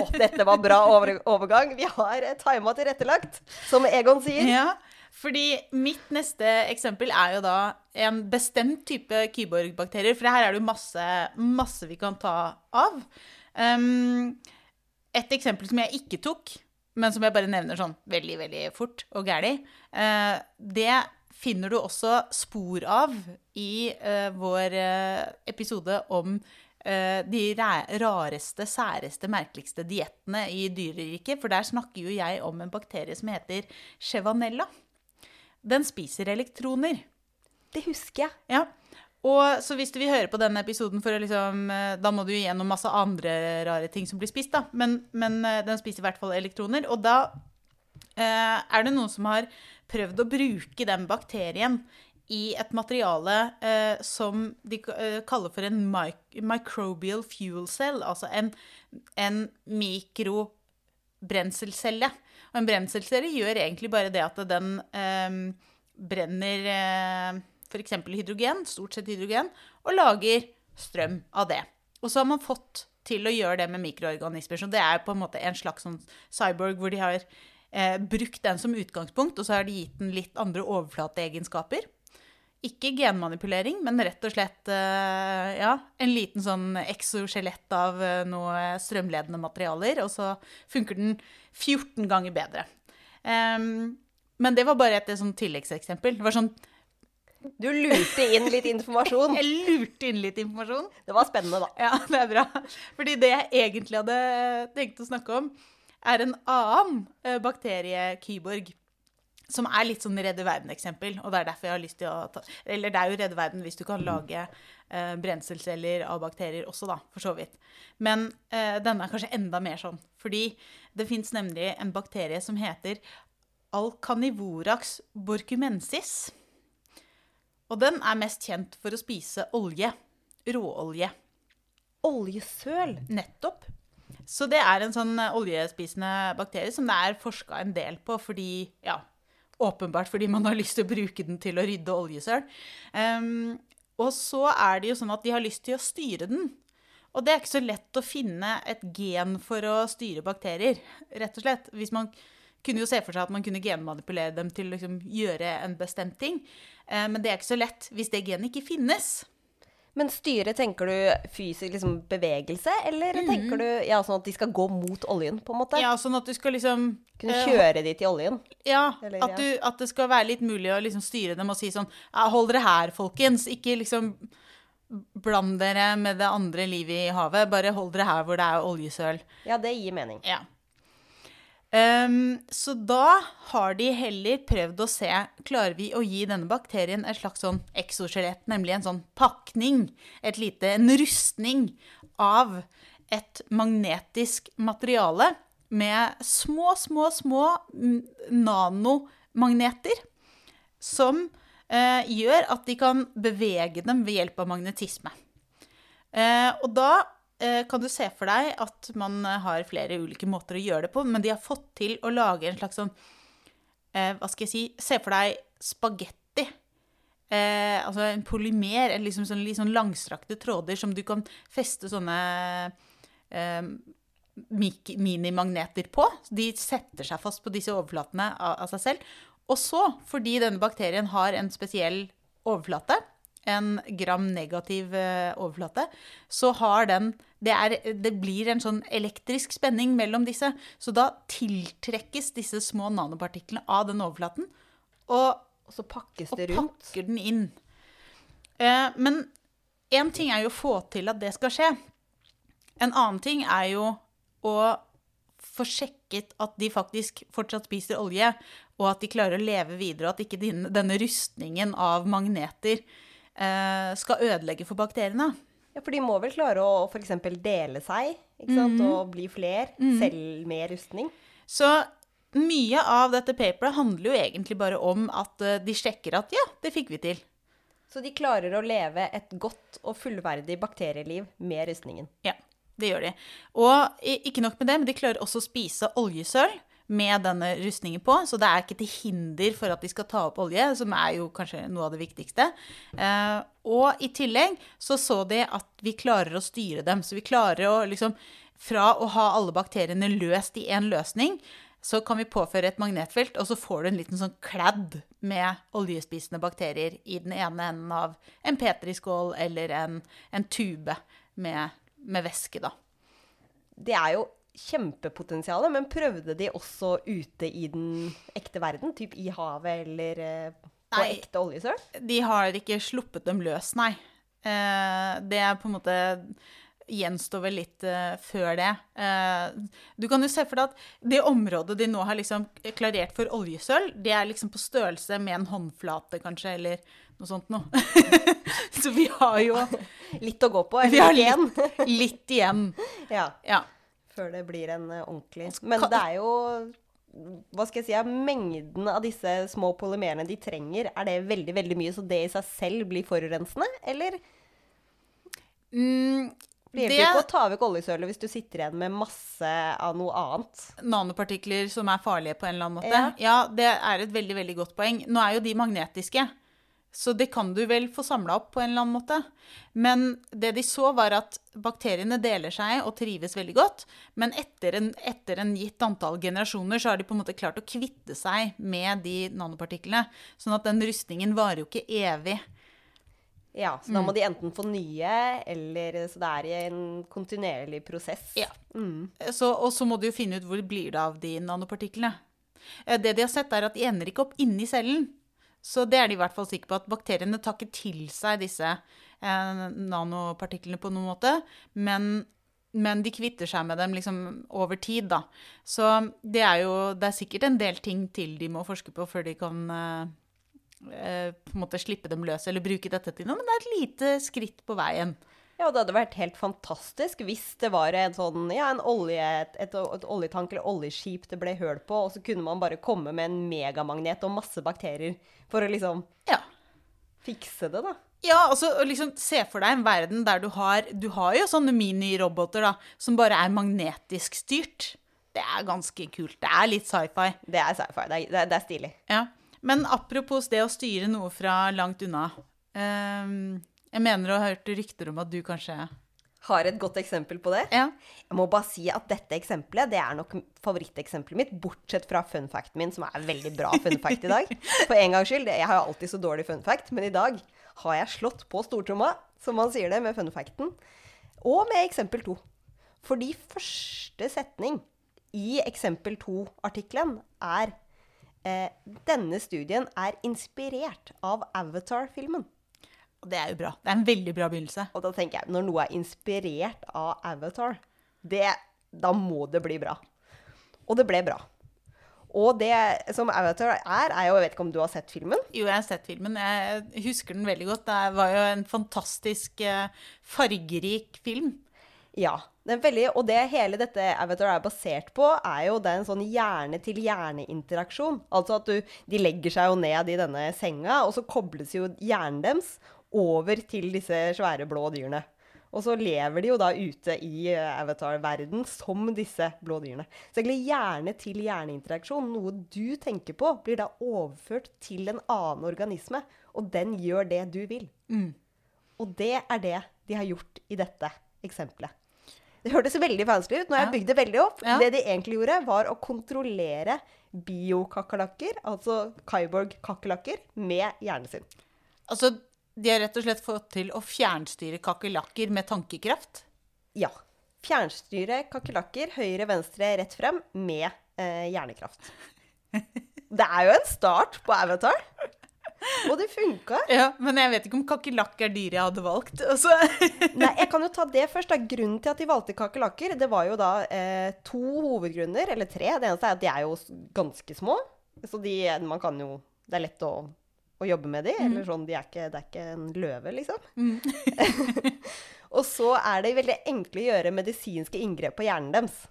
oh, dette var bra over overgang. Vi har tima tilrettelagt, som Egon sier. Ja, fordi mitt neste eksempel er jo da en bestemt type kyborgbakterier. For her er det jo masse, masse vi kan ta av. Um, et eksempel som jeg ikke tok, men som jeg bare nevner sånn veldig, veldig fort og gæli, uh, det finner du også spor av i uh, vår uh, episode om uh, de rareste, særeste, merkeligste diettene i dyreriket. For der snakker jo jeg om en bakterie som heter chevanella. Den spiser elektroner. Det husker jeg. Ja. Og så hvis du vil høre på denne episoden, liksom, da må du gjennom masse andre rare ting som blir spist, da. Men, men den spiser i hvert fall elektroner. Og da er det noen som har prøvd å bruke den bakterien i et materiale eh, som de eh, kaller for en mic microbial fuel cell, altså en, en mikrobrenselcelle. Og en brenselcelle gjør egentlig bare det at den eh, brenner eh, f.eks. hydrogen, stort sett hydrogen, og lager strøm av det. Og så har man fått til å gjøre det med mikroorganismer. Så det er på en måte en slags sånn cyborg hvor de har eh, brukt den som utgangspunkt, og så har de gitt den litt andre overflateegenskaper. Ikke genmanipulering, men rett og slett eh, ja, en liten sånn exoskjelett av eh, noe strømledende materialer, og så funker den 14 ganger bedre. Um, men det var bare et, et sånn tilleggseksempel. Det var sånn du lurte inn litt informasjon. <laughs> Jeg lurte inn litt informasjon. Det var spennende, da. Ja, det er bra. Fordi det jeg egentlig hadde tenkt å snakke om, er en annen bakteriekyborg. Som er litt sånn redde verden-eksempel. Og det er derfor jeg har lyst til å ta Eller det er jo redde verden hvis du kan lage eh, brenselceller av bakterier også, da, for så vidt. Men eh, denne er kanskje enda mer sånn. Fordi det fins nemlig en bakterie som heter Alcanivorax borcumensis. Og den er mest kjent for å spise olje. Råolje. Oljesøl? Nettopp. Så det er en sånn eh, oljespisende bakterie som det er forska en del på fordi ja, Åpenbart fordi man har lyst til å bruke den til å rydde oljesøl. Um, og så er det jo sånn at de har lyst til å styre den. Og det er ikke så lett å finne et gen for å styre bakterier, rett og slett. Hvis man kunne jo se for seg at man kunne genmanipulere dem til å liksom gjøre en bestemt ting. Uh, men det er ikke så lett hvis det genet ikke finnes. Men styre, tenker du fysisk liksom, bevegelse, eller mm. tenker du ja, sånn at de skal gå mot oljen, på en måte? Ja, sånn at du skal liksom Kunne eh, kjøre de til oljen? Ja, eller, at, du, at, det skal være litt mulig å liksom styre dem og si sånn ja, Hold dere her, folkens. Ikke liksom bland dere med det andre livet i havet. Bare hold dere her hvor det er oljesøl. Ja, det gir mening. Ja. Ehm, så da har de heller prøvd å se Klarer vi å gi denne bakterien et slags sånn exoskjelett, nemlig en sånn pakning, et lite, en rustning av et magnetisk materiale med små, små, små nanomagneter som uh, gjør at de kan bevege dem ved hjelp av magnetisme. Uh, og da kan du se for deg at man har flere ulike måter å gjøre det på, men de har fått til å lage en slags sånn eh, Hva skal jeg si Se for deg spagetti. Eh, altså en polymer, eller liksom sånn, litt sånn langstrakte tråder som du kan feste sånne eh, minimagneter på. De setter seg fast på disse overflatene av, av seg selv. Og så, fordi denne bakterien har en spesiell overflate, en gram negativ eh, overflate, så har den det, er, det blir en sånn elektrisk spenning mellom disse. Så da tiltrekkes disse små nanopartiklene av den overflaten, og, Og så pakkes og det rundt. pakker den inn. Eh, men én ting er jo å få til at det skal skje. En annen ting er jo å få sjekket at de faktisk fortsatt spiser olje, og at de klarer å leve videre, og at ikke denne rustningen av magneter skal ødelegge for bakteriene. Ja, For de må vel klare å f.eks. dele seg ikke sant? Mhm. og bli fler, selv med rustning. Så mye av dette paperet handler jo egentlig bare om at eh, de sjekker at ja, det fikk vi til. Så de klarer å leve et godt og fullverdig bakterieliv med rustningen. Ja, det gjør de. Og ikke nok med det, men de klarer også å spise oljesøl med denne rustningen på, så det er ikke til hinder for at de skal ta opp olje, som er jo kanskje noe av det viktigste. Eh, og i tillegg så så de at vi klarer å styre dem, så vi klarer å liksom Fra å ha alle bakteriene løst i én løsning, så kan vi påføre et magnetfelt, og så får du en liten sånn kladd med oljespisende bakterier i den ene enden av en petriskål eller en, en tube med, med væske, da. Det er jo kjempepotensial, men prøvde de også ute i den ekte verden? Typ i havet eller eh, på Nei. ekte oljesøl? De har ikke sluppet dem løs, nei. Eh, det er på en måte gjenstår vel litt uh, før det. Uh, du kan jo se for deg at det området de nå har liksom klarert for oljesøl, det er liksom på størrelse med en håndflate, kanskje, eller noe sånt noe. <laughs> Så vi har jo Litt å gå på, eller igjen? litt igjen. <laughs> ja, Ja. Før det blir en eh, ordentlig Men det er jo hva skal jeg si, Mengden av disse små polymerene de trenger, er det veldig veldig mye, så det i seg selv blir forurensende? Eller Mm, det hjelper ikke å ta vekk oljesølet hvis du sitter igjen med masse av noe annet? nanopartikler som er farlige på en eller annen måte. Ja. Ja, det er et veldig, veldig godt poeng. Nå er jo de magnetiske, så det kan du vel få samla opp på en eller annen måte. Men det de så, var at bakteriene deler seg og trives veldig godt. Men etter en, etter en gitt antall generasjoner så har de på en måte klart å kvitte seg med de nanopartiklene. Sånn at den rustningen varer jo ikke evig. Ja, så da må de enten få nye, eller Så det er i en kontinuerlig prosess. Ja. Mm. Så, og så må du jo finne ut hvor blir det av de nanopartiklene. Eh, Det de har sett, er at de ender ikke opp inni cellen. Så det er de i hvert fall sikre på, at bakteriene tar ikke til seg disse eh, nanopartiklene på noen måte. Men, men de kvitter seg med dem liksom over tid, da. Så det er jo Det er sikkert en del ting til de må forske på før de kan eh, eh, på en måte slippe dem løs eller bruke dette til noe. Men det er et lite skritt på veien. Ja, det hadde vært helt fantastisk hvis det var en sånn, ja, en olje, et, et, et oljetank eller oljeskip det ble høl på, og så kunne man bare komme med en megamagnet og masse bakterier for å liksom Ja. fikse det, da. Ja, altså liksom se for deg en verden der du har Du har jo sånne miniroboter da, som bare er magnetisk styrt. Det er ganske kult. Det er litt sci-fi. Det er sci-fi. Det, det, det er stilig. Ja. Men apropos det å styre noe fra langt unna. ehm, jeg mener å ha hørt rykter om at du kanskje Har et godt eksempel på det. Ja. Jeg må bare si at dette eksempelet det er nok favoritteksempelet mitt, bortsett fra fun facten min, som er veldig bra fun fact i dag. <laughs> For en gangs skyld. Jeg har jo alltid så dårlig fun fact, men i dag har jeg slått på stortromma, som man sier det, med fun facten. Og med eksempel to. Fordi første setning i eksempel to-artikkelen er eh, Denne studien er inspirert av Avatar-filmen. Og det er jo bra. Det er en veldig bra begynnelse. Og da tenker jeg, når noe er inspirert av Avatar, det, da må det bli bra. Og det ble bra. Og det som Avatar er, er jo Jeg vet ikke om du har sett filmen? Jo, jeg har sett filmen. Jeg husker den veldig godt. Det var jo en fantastisk eh, fargerik film. Ja. Den veldig, og det hele dette Avatar er basert på, er jo den sånn hjerne-til-hjerne-interaksjon. Altså at du, de legger seg jo ned i denne senga, og så kobles jo hjernen deres over til disse svære blå dyrene. Og så lever de jo da ute i eh, Avatar-verden som disse blå dyrene. Så egentlig hjerne-til-hjerne-interaksjon, noe du tenker på, blir da overført til en annen organisme, og den gjør det du vil. Og det er det de har gjort i dette eksempelet. Det hørtes veldig vanskelig ut Nå har jeg bygd det veldig opp. Ja. Det de egentlig gjorde, var å kontrollere biokakerlakker, altså Kyborg-kakerlakker, med hjernen sin. Altså, de har rett og slett fått til å fjernstyre kakerlakker med tankekraft. Ja. Fjernstyre kakerlakker høyre, venstre, rett frem med eh, hjernekraft. <laughs> Det er jo en start på Avatar. Og det funka. Ja, Men jeg vet ikke om kakerlakk er dyret jeg hadde valgt. Altså. <laughs> Nei, jeg kan jo ta det først. da. Grunnen til at de valgte kakerlakker, det var jo da eh, to hovedgrunner, eller tre. Det eneste er at de er jo ganske små. Så de, man kan jo Det er lett å, å jobbe med de. Eller sånn, de er ikke, det er ikke en løve, liksom. <laughs> og så er det veldig enkle å gjøre medisinske inngrep på hjernen deres.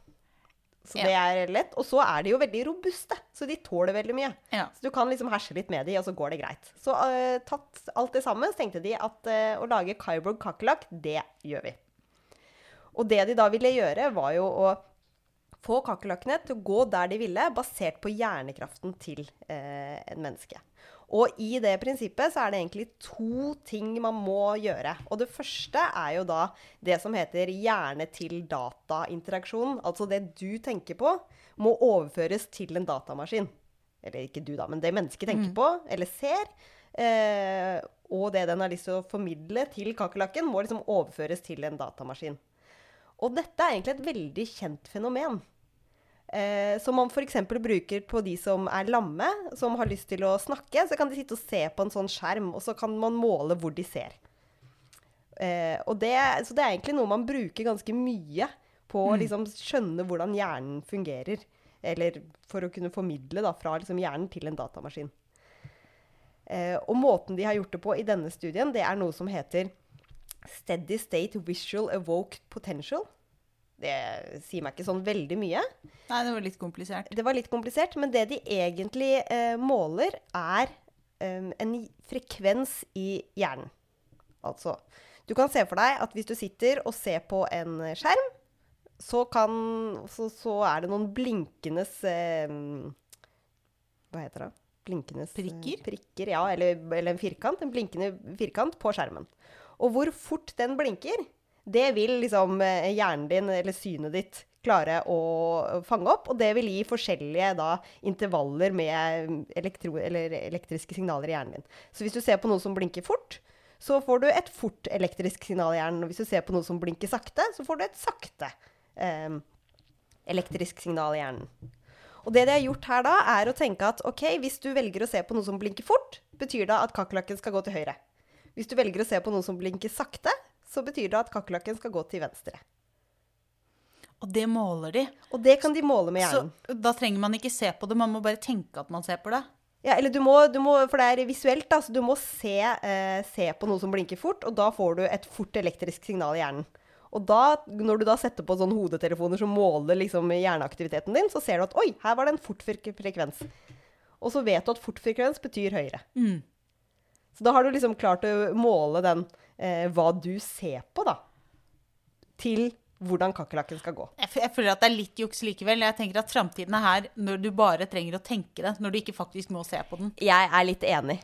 Så Ja. det er lett. Og så er de jo veldig robuste, så de tåler veldig mye. Ja. Så du kan liksom herse litt med de, og så går det greit. Så uh, tatt alt det sammen, så tenkte de at uh, å lage Kyborg kakerlakk, det gjør vi. Og det de da ville gjøre, var jo å få kakerlakkene til å gå der de ville, basert på hjernekraften til eh, en menneske. Og i det prinsippet så er det egentlig to ting man må gjøre. Og det første er jo da det som heter hjerne-til-data-interaksjon. Altså det du tenker på, må overføres til en datamaskin. Eller ikke du, da, men det mennesket tenker på eller ser. Eh, og det den har lyst til å formidle til kakerlakken, må liksom overføres til en datamaskin. Og dette er egentlig et veldig kjent fenomen. Eh, som man f.eks. bruker på de som er lamme, som har lyst til å snakke. Så kan de sitte og se på en sånn skjerm, og så kan man måle hvor de ser. Eh, og det, så det er egentlig noe man bruker ganske mye på å liksom skjønne hvordan hjernen fungerer. Eller for å kunne formidle da, fra liksom hjernen til en datamaskin. Eh, og måten de har gjort det på i denne studien, det er noe som heter Steady State Visual Evoked Potential. Det sier meg ikke sånn veldig mye. Nei, det var litt komplisert. Det var litt komplisert, men det de egentlig eh, måler, er eh, en frekvens i hjernen. Altså, du kan se for deg at hvis du sitter og ser på en skjerm, så, kan, så, så er det noen blinkende Hva heter det? Blinkende Prikker? prikker ja, eller, eller en firkant. En blinkende firkant på skjermen. Og hvor fort den blinker, det vil liksom eh, hjernen din, eller synet ditt, klare å fange opp. Og det vil gi forskjellige da, intervaller med elektro, eller elektriske signaler i hjernen din. Så hvis du ser på noe som blinker fort, så får du et fort elektrisk signal i hjernen. Og hvis du ser på noe som blinker sakte, så får du et sakte eh, elektrisk signal i hjernen. Og det de har gjort her da, er å tenke at ok, hvis du velger å se på noe som blinker fort, betyr det at kakerlakken skal gå til høyre. Hvis du velger å se på noe som blinker sakte, så betyr det at kakerlakken skal gå til venstre. Og det måler de. Og det kan de måle med Så hjernen. da trenger man ikke se på det, man må bare tenke at man ser på det. Ja, eller du må, du må, for det er visuelt, da, så du må se, eh, se på noe som blinker fort, og da får du et fort elektrisk signal i hjernen. Og da, når du da setter på sånne hodetelefoner som måler liksom hjerneaktiviteten din, så ser du at oi, her var det en fort frekvens. Og så vet du at fort frekvens betyr høyere. Mm. Så da har du liksom klart å måle den, eh, hva du ser på, da, til hvordan kakerlakken skal gå. Jeg, jeg føler at det er litt juks likevel. Jeg tenker at framtiden er her når du bare trenger å tenke det, når du ikke faktisk må se på den. Jeg er litt enig.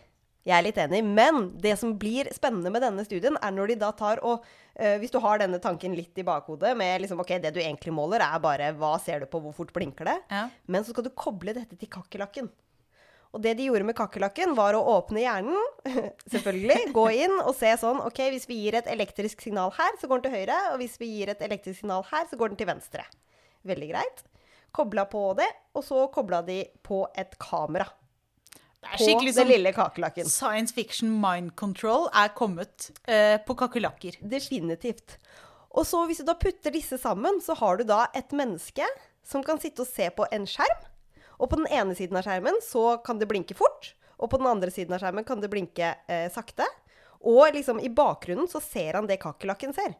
Jeg er litt enig, Men det som blir spennende med denne studien, er når de da tar og eh, Hvis du har denne tanken litt i bakhodet med liksom, ok, det du egentlig måler, er bare hva ser du på, hvor fort blinker det? Ja. Men så skal du koble dette til kakerlakken. Og det de gjorde med kakerlakken, var å åpne hjernen, <laughs> selvfølgelig, gå inn og se sånn OK, hvis vi gir et elektrisk signal her, så går den til høyre. Og hvis vi gir et elektrisk signal her, så går den til venstre. Veldig greit. Kobla på det, og så kobla de på et kamera Det er på skikkelig den sånn lille kakerlakken. science fiction mind control er kommet eh, på kakerlakker. Definitivt. Og så hvis du da putter disse sammen, så har du da et menneske som kan sitte og se på en skjerm. Og på den ene siden av skjermen så kan det blinke fort, og på den andre siden av skjermen kan det blinke eh, sakte. Og liksom i bakgrunnen så ser han det kakerlakken ser.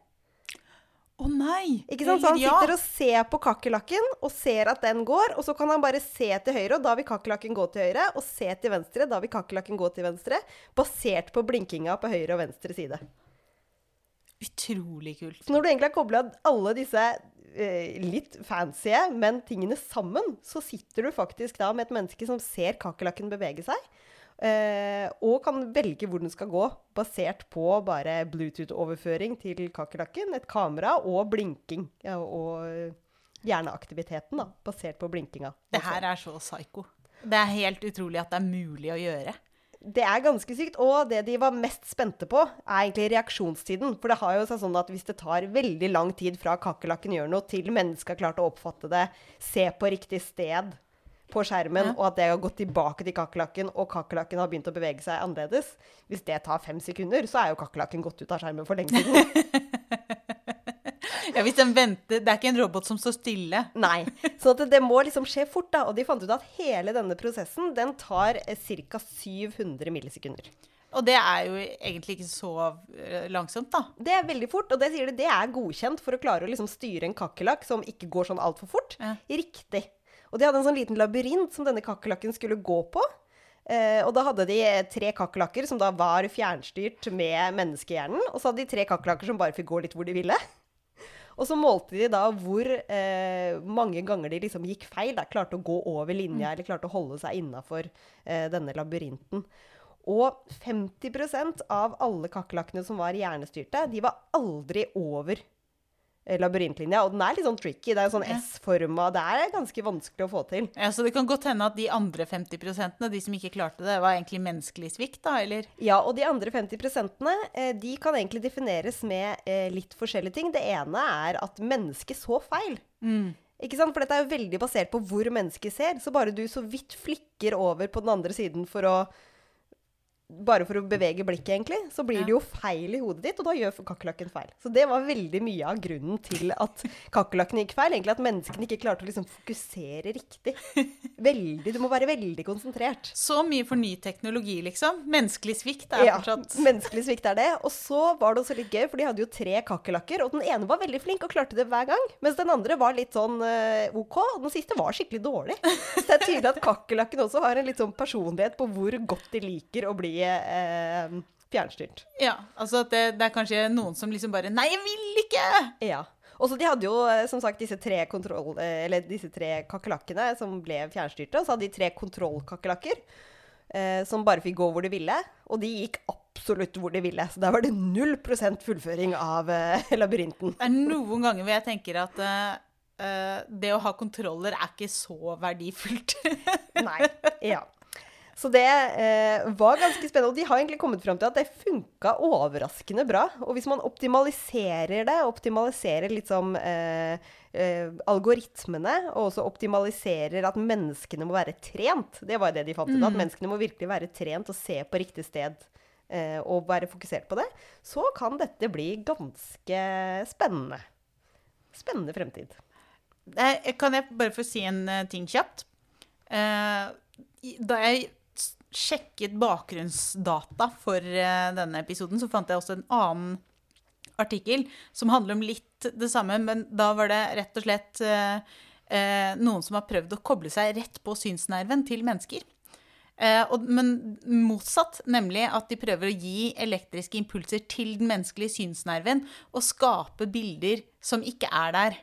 Å nei! Ikke sant? Så han sitter og ser på kakerlakken og ser at den går, og så kan han bare se til høyre, og da vil kakerlakken gå til høyre, og se til venstre, da vil kakerlakken gå til venstre, basert på blinkinga på høyre og venstre side. Utrolig kult. Så når du egentlig har kobla alle disse litt fancy, men tingene sammen, så sitter du faktisk da med et menneske som ser kakerlakken bevege seg, eh, og kan velge hvor den skal gå, basert på bare Bluetooth-overføring til kakerlakken, et kamera og blinking. Ja, og hjerneaktiviteten, da, basert på blinkinga. Det her er så psycho. Det er helt utrolig at det er mulig å gjøre. Det er ganske sykt. Og det de var mest spente på, er egentlig reaksjonstiden. For det har jo seg sånn at hvis det tar veldig lang tid fra kakerlakken gjør noe, til mennesket har klart å oppfatte det, se på riktig sted på skjermen, Ja. og at det har gått tilbake til kakerlakken, og kakerlakken har begynt å bevege seg annerledes Hvis det tar fem sekunder, så er jo kakerlakken gått ut av skjermen for lenge siden. <laughs> Ja, hvis den venter Det er ikke en robot som står stille. Nei. Så at det, det må liksom skje fort, da. Og de fant ut at hele denne prosessen, den tar eh, ca. 700 millisekunder. Og det er jo egentlig ikke så eh, langsomt, da. Det er veldig fort, og det sier de, det er godkjent for å klare å liksom styre en kakerlakk som ikke går sånn altfor fort, Ja. riktig. Og de hadde en sånn liten labyrint som denne kakerlakken skulle gå på. Eh, og da hadde de eh, tre kakerlakker som da var fjernstyrt med menneskehjernen. Og så hadde de tre kakerlakker som bare fikk gå litt hvor de ville. Og så målte de da hvor eh, mange ganger de liksom gikk feil. Da, klarte å gå over linja eller klarte å holde seg innafor eh, denne labyrinten. Og 50% av alle kakerlakkene som var hjernestyrte, de var aldri over labyrintlinja. Og den er litt sånn tricky. Det er sånn S-forma. Det er ganske vanskelig å få til. Ja, Så det kan godt hende at de andre 50% de som ikke klarte det, var egentlig menneskelig svikt, da, eller? Ja, og de andre 50 eh, de kan egentlig defineres med eh, litt forskjellige ting. Det ene er at mennesket så feil. Ikke sant? For dette er jo veldig basert på hvor mennesket ser. Så bare du så vidt flikker over på den andre siden for å bare for å bevege blikket, egentlig, så blir det jo feil i hodet ditt, og da gjør kakerlakken feil. Så det var veldig mye av grunnen til at <laughs> kakerlakken gikk feil. Egentlig at menneskene ikke klarte å liksom fokusere riktig. Veldig, Du må være veldig konsentrert. Så mye for ny teknologi, liksom. Menneskelig svikt er Ja, fortsatt menneskelig svikt er det. Og så var det også litt gøy, for de hadde jo tre kakerlakker, og den ene var veldig flink og klarte det hver gang, mens den andre var litt sånn eh, OK, og den siste var skikkelig dårlig. Så det er tydelig at kakerlakken også har en litt sånn personlighet på hvor godt de liker å bli eh, fjernstyrt. Ja, altså at det, det er kanskje noen som liksom bare Nei, jeg vil ikke! Ja. Og så De hadde jo eh, som sagt disse tre, kontroll, eh, eller disse tre kakerlakkene som ble fjernstyrte. Og så hadde de tre kontrollkakerlakker eh, som bare fikk gå hvor de ville. Og de gikk absolutt hvor de ville. Så der var det null prosent fullføring av eh, <laughs> labyrinten. Det er noen ganger hvor jeg tenker at eh, eh, det å ha kontroller er ikke så verdifullt. Nei. Ja. Så det eh, var ganske spennende. Og de har egentlig kommet fram til at det funka overraskende bra. Og hvis man optimaliserer det, optimaliserer liksom eh, eh, algoritmene, og også optimaliserer at menneskene må være trent Det var det de fant ut. At menneskene må virkelig være trent og se på riktig sted. eh, og være fokusert på det. Så kan dette bli ganske spennende. Spennende fremtid. Eh, Kan jeg bare få si en eh, ting kjapt? Uh, Da jeg sjekket bakgrunnsdata for eh, denne episoden, så fant jeg også en annen artikkel som handler om litt det samme, men da var det rett og slett eh, eh, noen som har prøvd å koble seg rett på synsnerven til mennesker. Eh, og, men motsatt, nemlig at de prøver å gi elektriske impulser til den menneskelige synsnerven og skape bilder som ikke er der.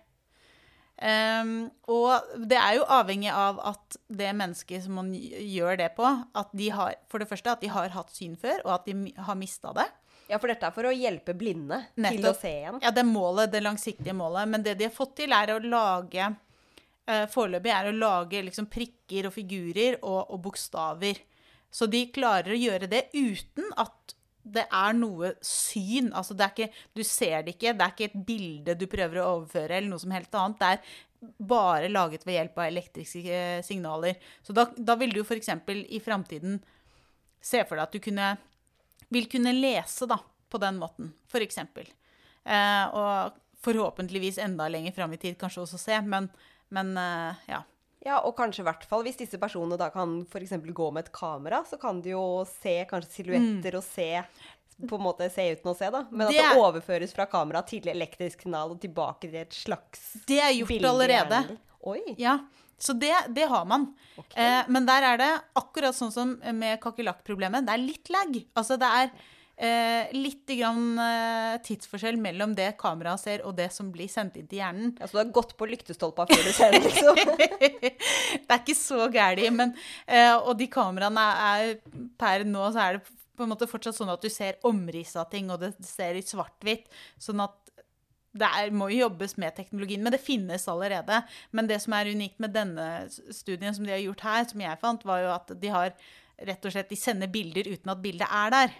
Ehm, og det er jo avhengig av at det mennesket som man gjør det på, at de har, for det første at de har hatt syn før, og at de har mista det. Ja, for dette er for å hjelpe blinde til å se igjen. Ja, det er målet, det langsiktige målet. Men det de har fått til, er å lage uh, Foreløpig er å lage liksom prikker og figurer og, og bokstaver. Så de klarer å gjøre det uten at det er noe syn. Altså ikke, du ser det ikke, det er ikke et bilde du prøver å overføre, eller noe som helt annet. Det er bare laget ved hjelp av elektriske eh, signaler. Så da, da vil du f.eks. i framtiden se for deg at du kunne, vil kunne lese da, på den måten, f.eks. Eh, og forhåpentligvis enda lenger fram i tid kanskje også se, men, men eh, ja. Ja, og kanskje i hvert fall hvis disse personene da kan f.eks. gå med et kamera, så kan de jo se kanskje silhuetter og se på en måte se uten å se, da. Men Det at det er- overføres fra kamera til elektrisk signal og tilbake til et slags Det er gjort bilde allerede. Oi. Ja, så det, det har man. Okay. Eh, men der er det akkurat sånn som med kakerlakkproblemet. Det er litt lag. Altså det er eh, litt grann, eh, tidsforskjell mellom det kameraet ser og det som blir sendt inn til hjernen. Ja, så du har gått på lyktestolpa før du ser det, liksom? <laughs> det er ikke så men eh, Og de kameraene er Per nå så er det på en måte fortsatt sånn at du ser omrisset av ting, og det ser i svart-hvitt. Sånn at det er, må jo jobbes med teknologien, men det finnes allerede. Men det som er unikt med denne studien som de har gjort her, som jeg fant, var jo at de har rett og slett De sender bilder uten at bildet er der.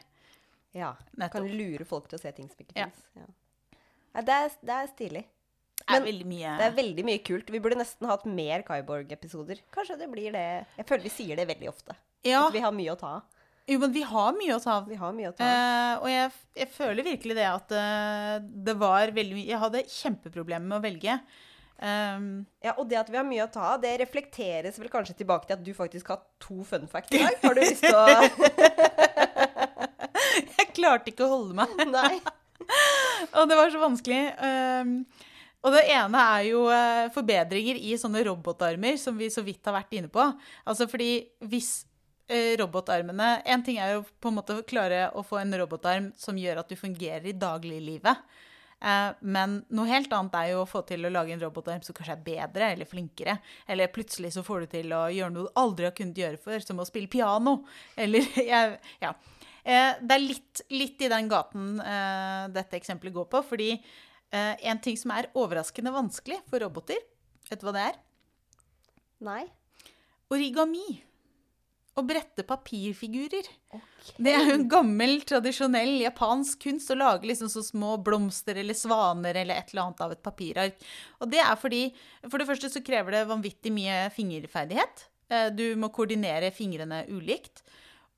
Ja. Nettopp. Kan lure folk til å se ting som ikke Ja. fins. Ja. Ja, det, er, det er stilig. Det er veldig mye Det er veldig mye kult. Vi burde nesten hatt mer Kyborg-episoder. Kanskje det blir det Jeg føler vi sier det veldig ofte. Ja, At vi har mye å ta av. jo, men vi har mye å ta av. Vi har mye å ta av. Eh, og jeg, jeg føler virkelig det at eh, det var veldig mye Jeg hadde kjempeproblemer med å velge. Um, Ja, og det at vi har mye å ta av, det reflekteres vel kanskje tilbake til at du faktisk har to fun facts i dag? Har du lyst til å <laughs> <laughs> jeg klarte ikke å holde meg. <laughs> Nei. <laughs> Og det var så vanskelig. Um, og det ene er jo eh, forbedringer i sånne robotarmer, som vi så vidt har vært inne på. Altså fordi hvis eh, robotarmene En ting er jo på en måte å klare å få en robotarm som gjør at du fungerer i dagliglivet. Eh, men noe helt annet er jo å få til å lage en robotarm som kanskje er bedre eller flinkere. Eller plutselig så får du til å gjøre noe du aldri har kunnet gjøre før, som å spille piano. Eller Ja. Eh, det er litt, litt i den gaten eh, dette eksempelet går på. Fordi eh, en ting som er overraskende vanskelig for roboter, vet du hva det er? Nei. Origami. Å brette papirfigurer. Okay. Det er jo en gammel, tradisjonell japansk kunst å lage liksom så små blomster eller svaner eller et eller annet av et papirark. Og det er fordi For det første så krever det vanvittig mye fingerferdighet. Eh, Du må koordinere fingrene ulikt.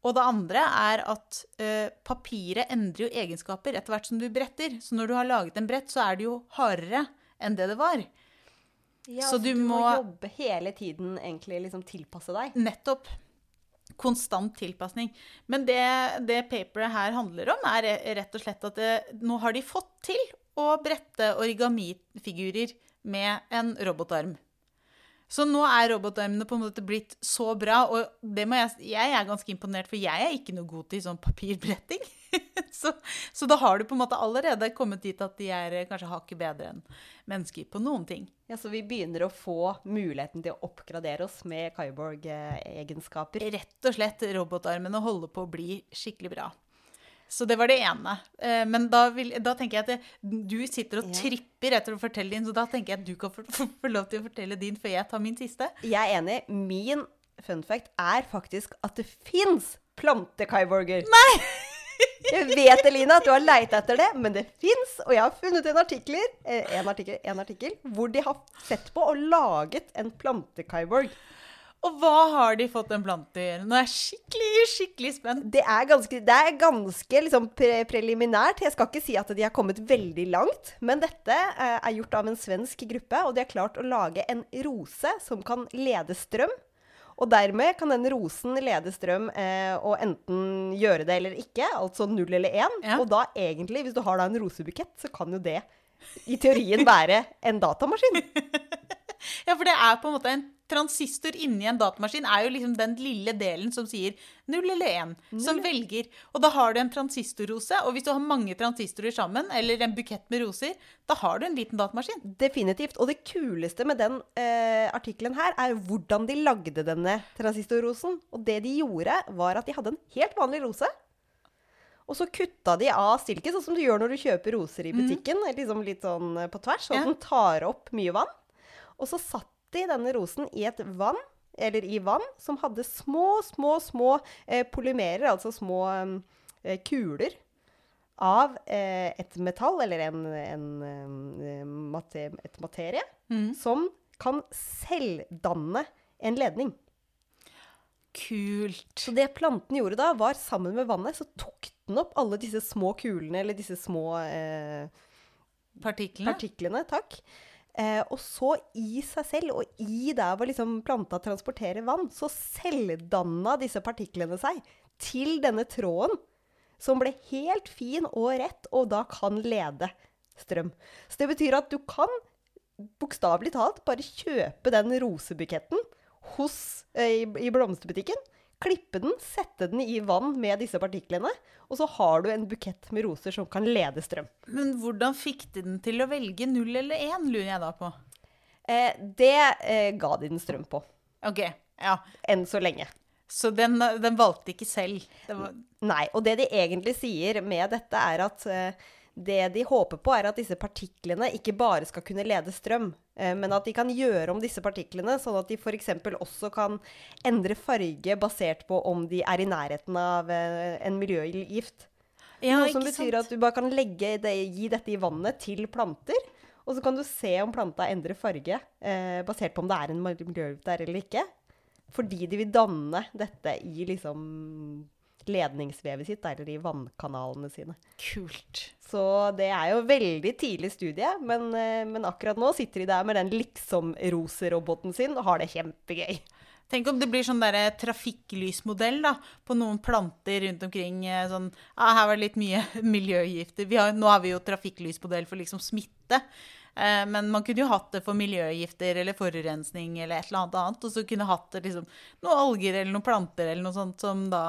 Og det andre er at eh, papiret endrer jo egenskaper etter hvert som du bretter. Så når du har laget en brett, så er det jo hardere enn det det var. Ja, Så så du du må må- jobbe hele tiden, egentlig liksom tilpasse deg. Nettopp. Konstant tilpasning. Men det, det paperet her handler om, er rett og slett at det, nå har de fått til å brette origamifigurer med en robotarm. Så nå er robotarmene på en måte blitt så bra, og det må jeg, jeg er ganske imponert, for jeg er ikke noe god til sånn papirbretting. <laughs> så, så da har du på en måte allerede kommet dit at de er eh, kanskje hakket bedre enn mennesker på noen ting. Ja, Så vi begynner å få muligheten til å oppgradere oss med Kyborg-egenskaper. rett og slett robotarmene holder på å bli skikkelig bra. Så det var det ene. Eh, Men da, vil, da tenker jeg at det, du sitter og tripper etter å fortelle din, så da tenker jeg at du kan få lov til å fortelle din før jeg tar min siste. Jeg er enig. Min fun fact er faktisk at det fins plante-kyborger. Nei! <laughs> Jeg vet, Elina, at du har leita etter det, men det fins. Og jeg har funnet en, artikler, eh, en, artikkel, en artikkel hvor de har sett på og laget en plante-kyborg. Og hva har de fått en blant til? Nå er jeg skikkelig, skikkelig spent. Det er ganske, det er ganske liksom pre preliminært. Jeg skal ikke si at de har kommet veldig langt. Men dette eh, er gjort av en svensk gruppe, og de har klart å lage en rose som kan lede strøm. Og dermed kan den rosen lede strøm eh, og enten gjøre det eller ikke, altså null eller én. Ja. Og da egentlig, hvis du har da en rosebukett, så kan jo det i teorien være en datamaskin. <laughs> Ja, for det er på en måte en transistor inni en datamaskin er jo liksom den lille delen som sier null eller én, som velger. Og da har du en transistorrose, og hvis du har mange transistorer sammen, eller en bukett med roser, da har du en liten datamaskin. Definitivt. Og det kuleste med den eh, artikkelen her, er hvordan de lagde denne transistorrosen. Og det de gjorde, var at de hadde en helt vanlig rose. Og så kutta de av stilken, sånn som du gjør når du kjøper roser i butikken. Liksom litt sånn eh, på tvers, sånn Ja. at den tar opp mye vann. Og så satt de denne rosen i et vann, eller i vann, som hadde små, små, små eh, polymerer, altså små eh, kuler av eh, et metall, eller en, en, eh, mate, et materie, som kan selvdanne en ledning. Kult. Så det planten gjorde da, var sammen med vannet, så tok den opp alle disse små kulene, eller disse små eh, Partiklene. partiklene, takk. Eh, og så i seg selv, og i der hvor liksom planta transporterer vann, så selvdanna disse partiklene seg til denne tråden, som ble helt fin og rett, og da kan lede strøm. Så det betyr at du kan bokstavelig talt bare kjøpe den rosebuketten hos, eh, i, i blomsterbutikken. Klippe den, sette den i vann med disse partiklene, og så har du en bukett med roser som kan lede strøm. Men hvordan fikk de den til å velge null eller én, lurer jeg da på. Eh, det eh, ga de den strøm på. Ok, ja. Enn så lenge. Så den, den valgte ikke selv. Det var, Nei. Og det de egentlig sier med dette, er at eh, det de håper på, er at disse partiklene ikke bare skal kunne lede strøm, men at de kan gjøre om disse partiklene, sånn at de f.eks. også kan endre farge basert på om de er i nærheten av eh, en miljøgift. ja, Noe som betyr sant? at du bare kan legge det, gi dette i vannet til planter. Og så kan du se om planta endrer farge eh, basert på om det er en miljøgift der eller ikke. Fordi de vil danne dette i liksom ledningsvevet sitt, eller i vannkanalene sine. Kult. Så det er jo veldig tidlig studie, men, eh, men akkurat nå sitter de der med den liksom-roseroboten sin og har det kjempegøy. Tenk om det blir sånn derre trafikklysmodell da, på noen planter rundt omkring. eh, Sånn, ah, her var det litt mye <laughs> miljøgifter. Vi har, nå har vi jo trafikklysmodell for liksom smitte. Eh, men man kunne jo hatt det for miljøgifter eller forurensning eller et eller annet annet. Og så kunne hatt det liksom noen alger eller noen planter eller noe sånt som da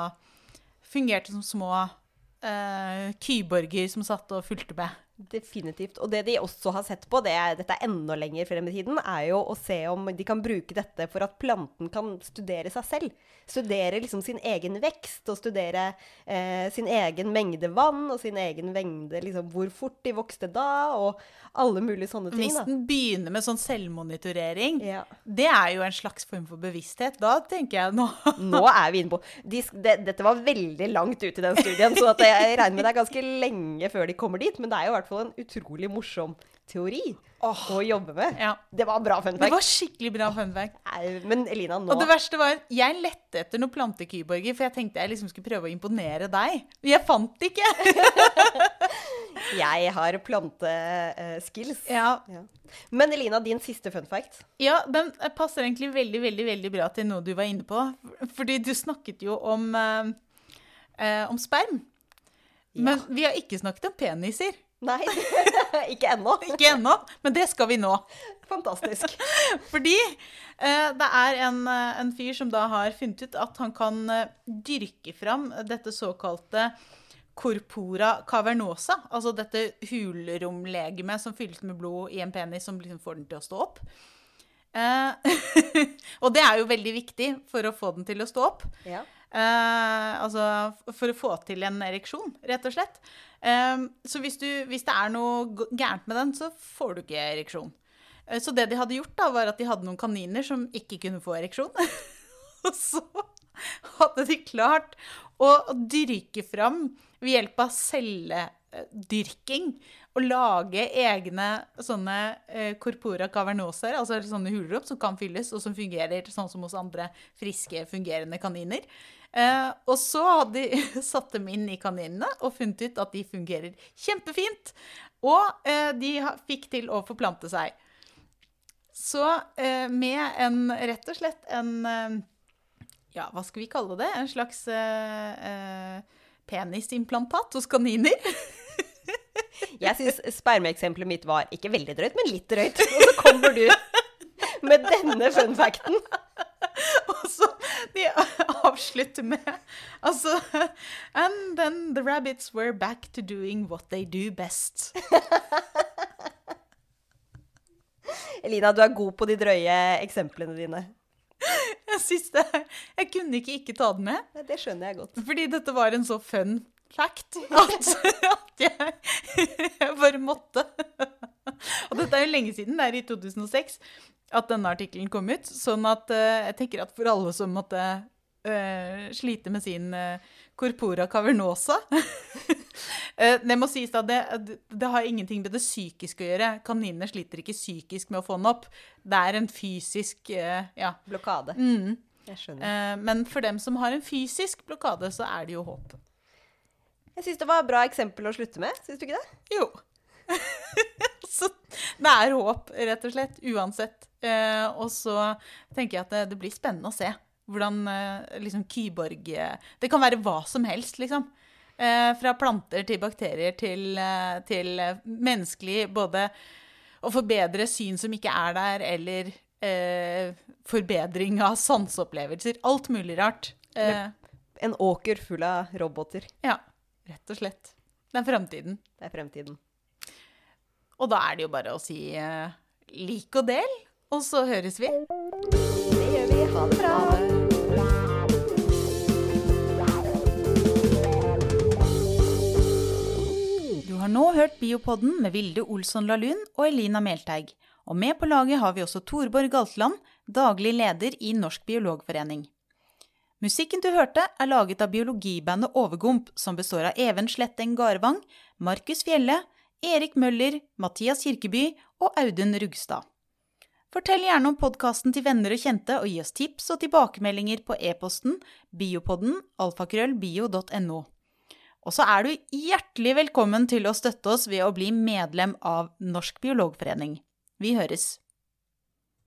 fungerte som små uh, kyborger som satt og fulgte med. Definitivt. Og det de også har sett på, det er, dette er enda lenger frem i tiden, er jo å se om de kan bruke dette for at planten kan studere seg selv. Studere liksom sin egen vekst, og studere eh, sin egen mengde vann, og sin egen mengde liksom hvor fort de vokste da, og alle mulige sånne ting. Hvis den begynner med sånn selvmonitorering, Ja. det er jo en slags form for bevissthet. Da tenker jeg nå <laughs> Nå er vi inne på de, det, Dette var veldig langt ut i den studien, så at jeg regner med det er ganske lenge før de kommer dit. Men det er jo i hvert fall en utrolig morsom teori å jobbe med. Ja. Det var bra fun fact. Det var skikkelig bra fun fact. Men Elina, nå Og det verste var, jeg lette etter noen plantekyborger, for jeg tenkte jeg liksom skulle prøve å imponere deg. Jeg fant det ikke! <laughs> Jeg har planteskills. Ja, Ja. Men Elina, din siste fun fact. ja, den passer egentlig veldig, veldig, veldig bra til noe du var inne på. Fordi du snakket jo om, eh, eh, om sperm. Men vi har ikke snakket om peniser. Nei, <laughs> ikke ennå. Ikke ennå, men det skal vi nå. Fantastisk. <laughs> Fordi eh, det er en, eh, en fyr som da har funnet ut at han kan eh, dyrke fram dette såkalte corpora cavernosa, altså dette hulromlegemet som fylles med blod i en penis som liksom får den til å stå opp. Eh, <laughs> og det er jo veldig viktig for å få den til å stå opp. Ja. Eh, altså for å få til en ereksjon, rett og slett. Eh, så hvis, du, hvis det er noe gærent med den, så får du ikke ereksjon. Eh, så det de hadde gjort, da, var at de hadde noen kaniner som ikke kunne få ereksjon. <laughs> og så hadde de klart å dyrke fram ved hjelp av celledyrking og lage egne sånne eh, corpora cavernoser, altså sånne hulrom som kan fylles, og som fungerer sånn som hos andre friske, fungerende kaniner. Eh, og så hadde de <laughs> satt dem inn i kaninene og funnet ut at de fungerer kjempefint. Og eh, de fikk til å forplante seg. Så eh, med en, rett og slett en eh, Ja, hva skal vi kalle det? En slags eh, penisimplantat hos kaniner. <laughs> Jeg syns spermeeksempelet mitt var ikke veldig drøyt, men litt drøyt. Og så kommer du med denne fun facten. Og så de avslutter med Altså And then the rabbits were back to doing what they do best. Elina, du er god på de drøye eksemplene dine. Jeg synes det Jeg kunne ikke ikke ta den med. Det skjønner jeg godt. Fordi dette var en så fun fact at, at jeg, jeg bare måtte. Og dette er jo lenge siden, det er i 2006 at denne artikkelen kom ut. Sånn at eh, jeg tenker at for alle som måtte uh, slite med sin uh, corpora cavernosa uh, <laughs> Det må sies da, det, det har ingenting med det psykiske å gjøre. Kaninene sliter ikke psykisk med å få den opp. Det er en fysisk Ja. Blokade. Mm. Jeg skjønner. Men for dem som har en fysisk blokade, så er det jo håp. Jeg syns det var et bra eksempel å slutte med. Syns du ikke det? Jo. <laughs> så det er håp, rett og slett. Uansett. Eh, og så tenker jeg at det, det blir spennende å se hvordan eh, liksom kyborg eh, Det kan være hva som helst, liksom. Eh, fra planter til bakterier til, eh, til eh, menneskelig Både å forbedre syn som ikke er der, eller eh, forbedring av sanseopplevelser. Alt mulig rart. En åker full av roboter. ja, rett og slett. Det er fremtiden. Det er fremtiden. Og da er det jo bare å si uh, lik og del, og så høres vi. Det gjør vi. Ha det bra. Du har nå hørt Biopodden med Vilde Olsson Lahlun og Elina Melteig. Og med på laget har vi også Torborg Galtland, daglig leder i Norsk biologforening. Musikken du hørte, er laget av biologibandet Overgump, som består av Even Sletteng Garvang, Markus Fjelle, Erik Møller, Mathias Kirkeby og Audun Rugstad. Fortell gjerne om podkasten til venner og kjente, og gi oss tips og tilbakemeldinger på e-posten biopodden alfakrøllbio.no. Og så er du hjertelig velkommen til å støtte oss ved å bli medlem av Norsk biologforening. Vi høres.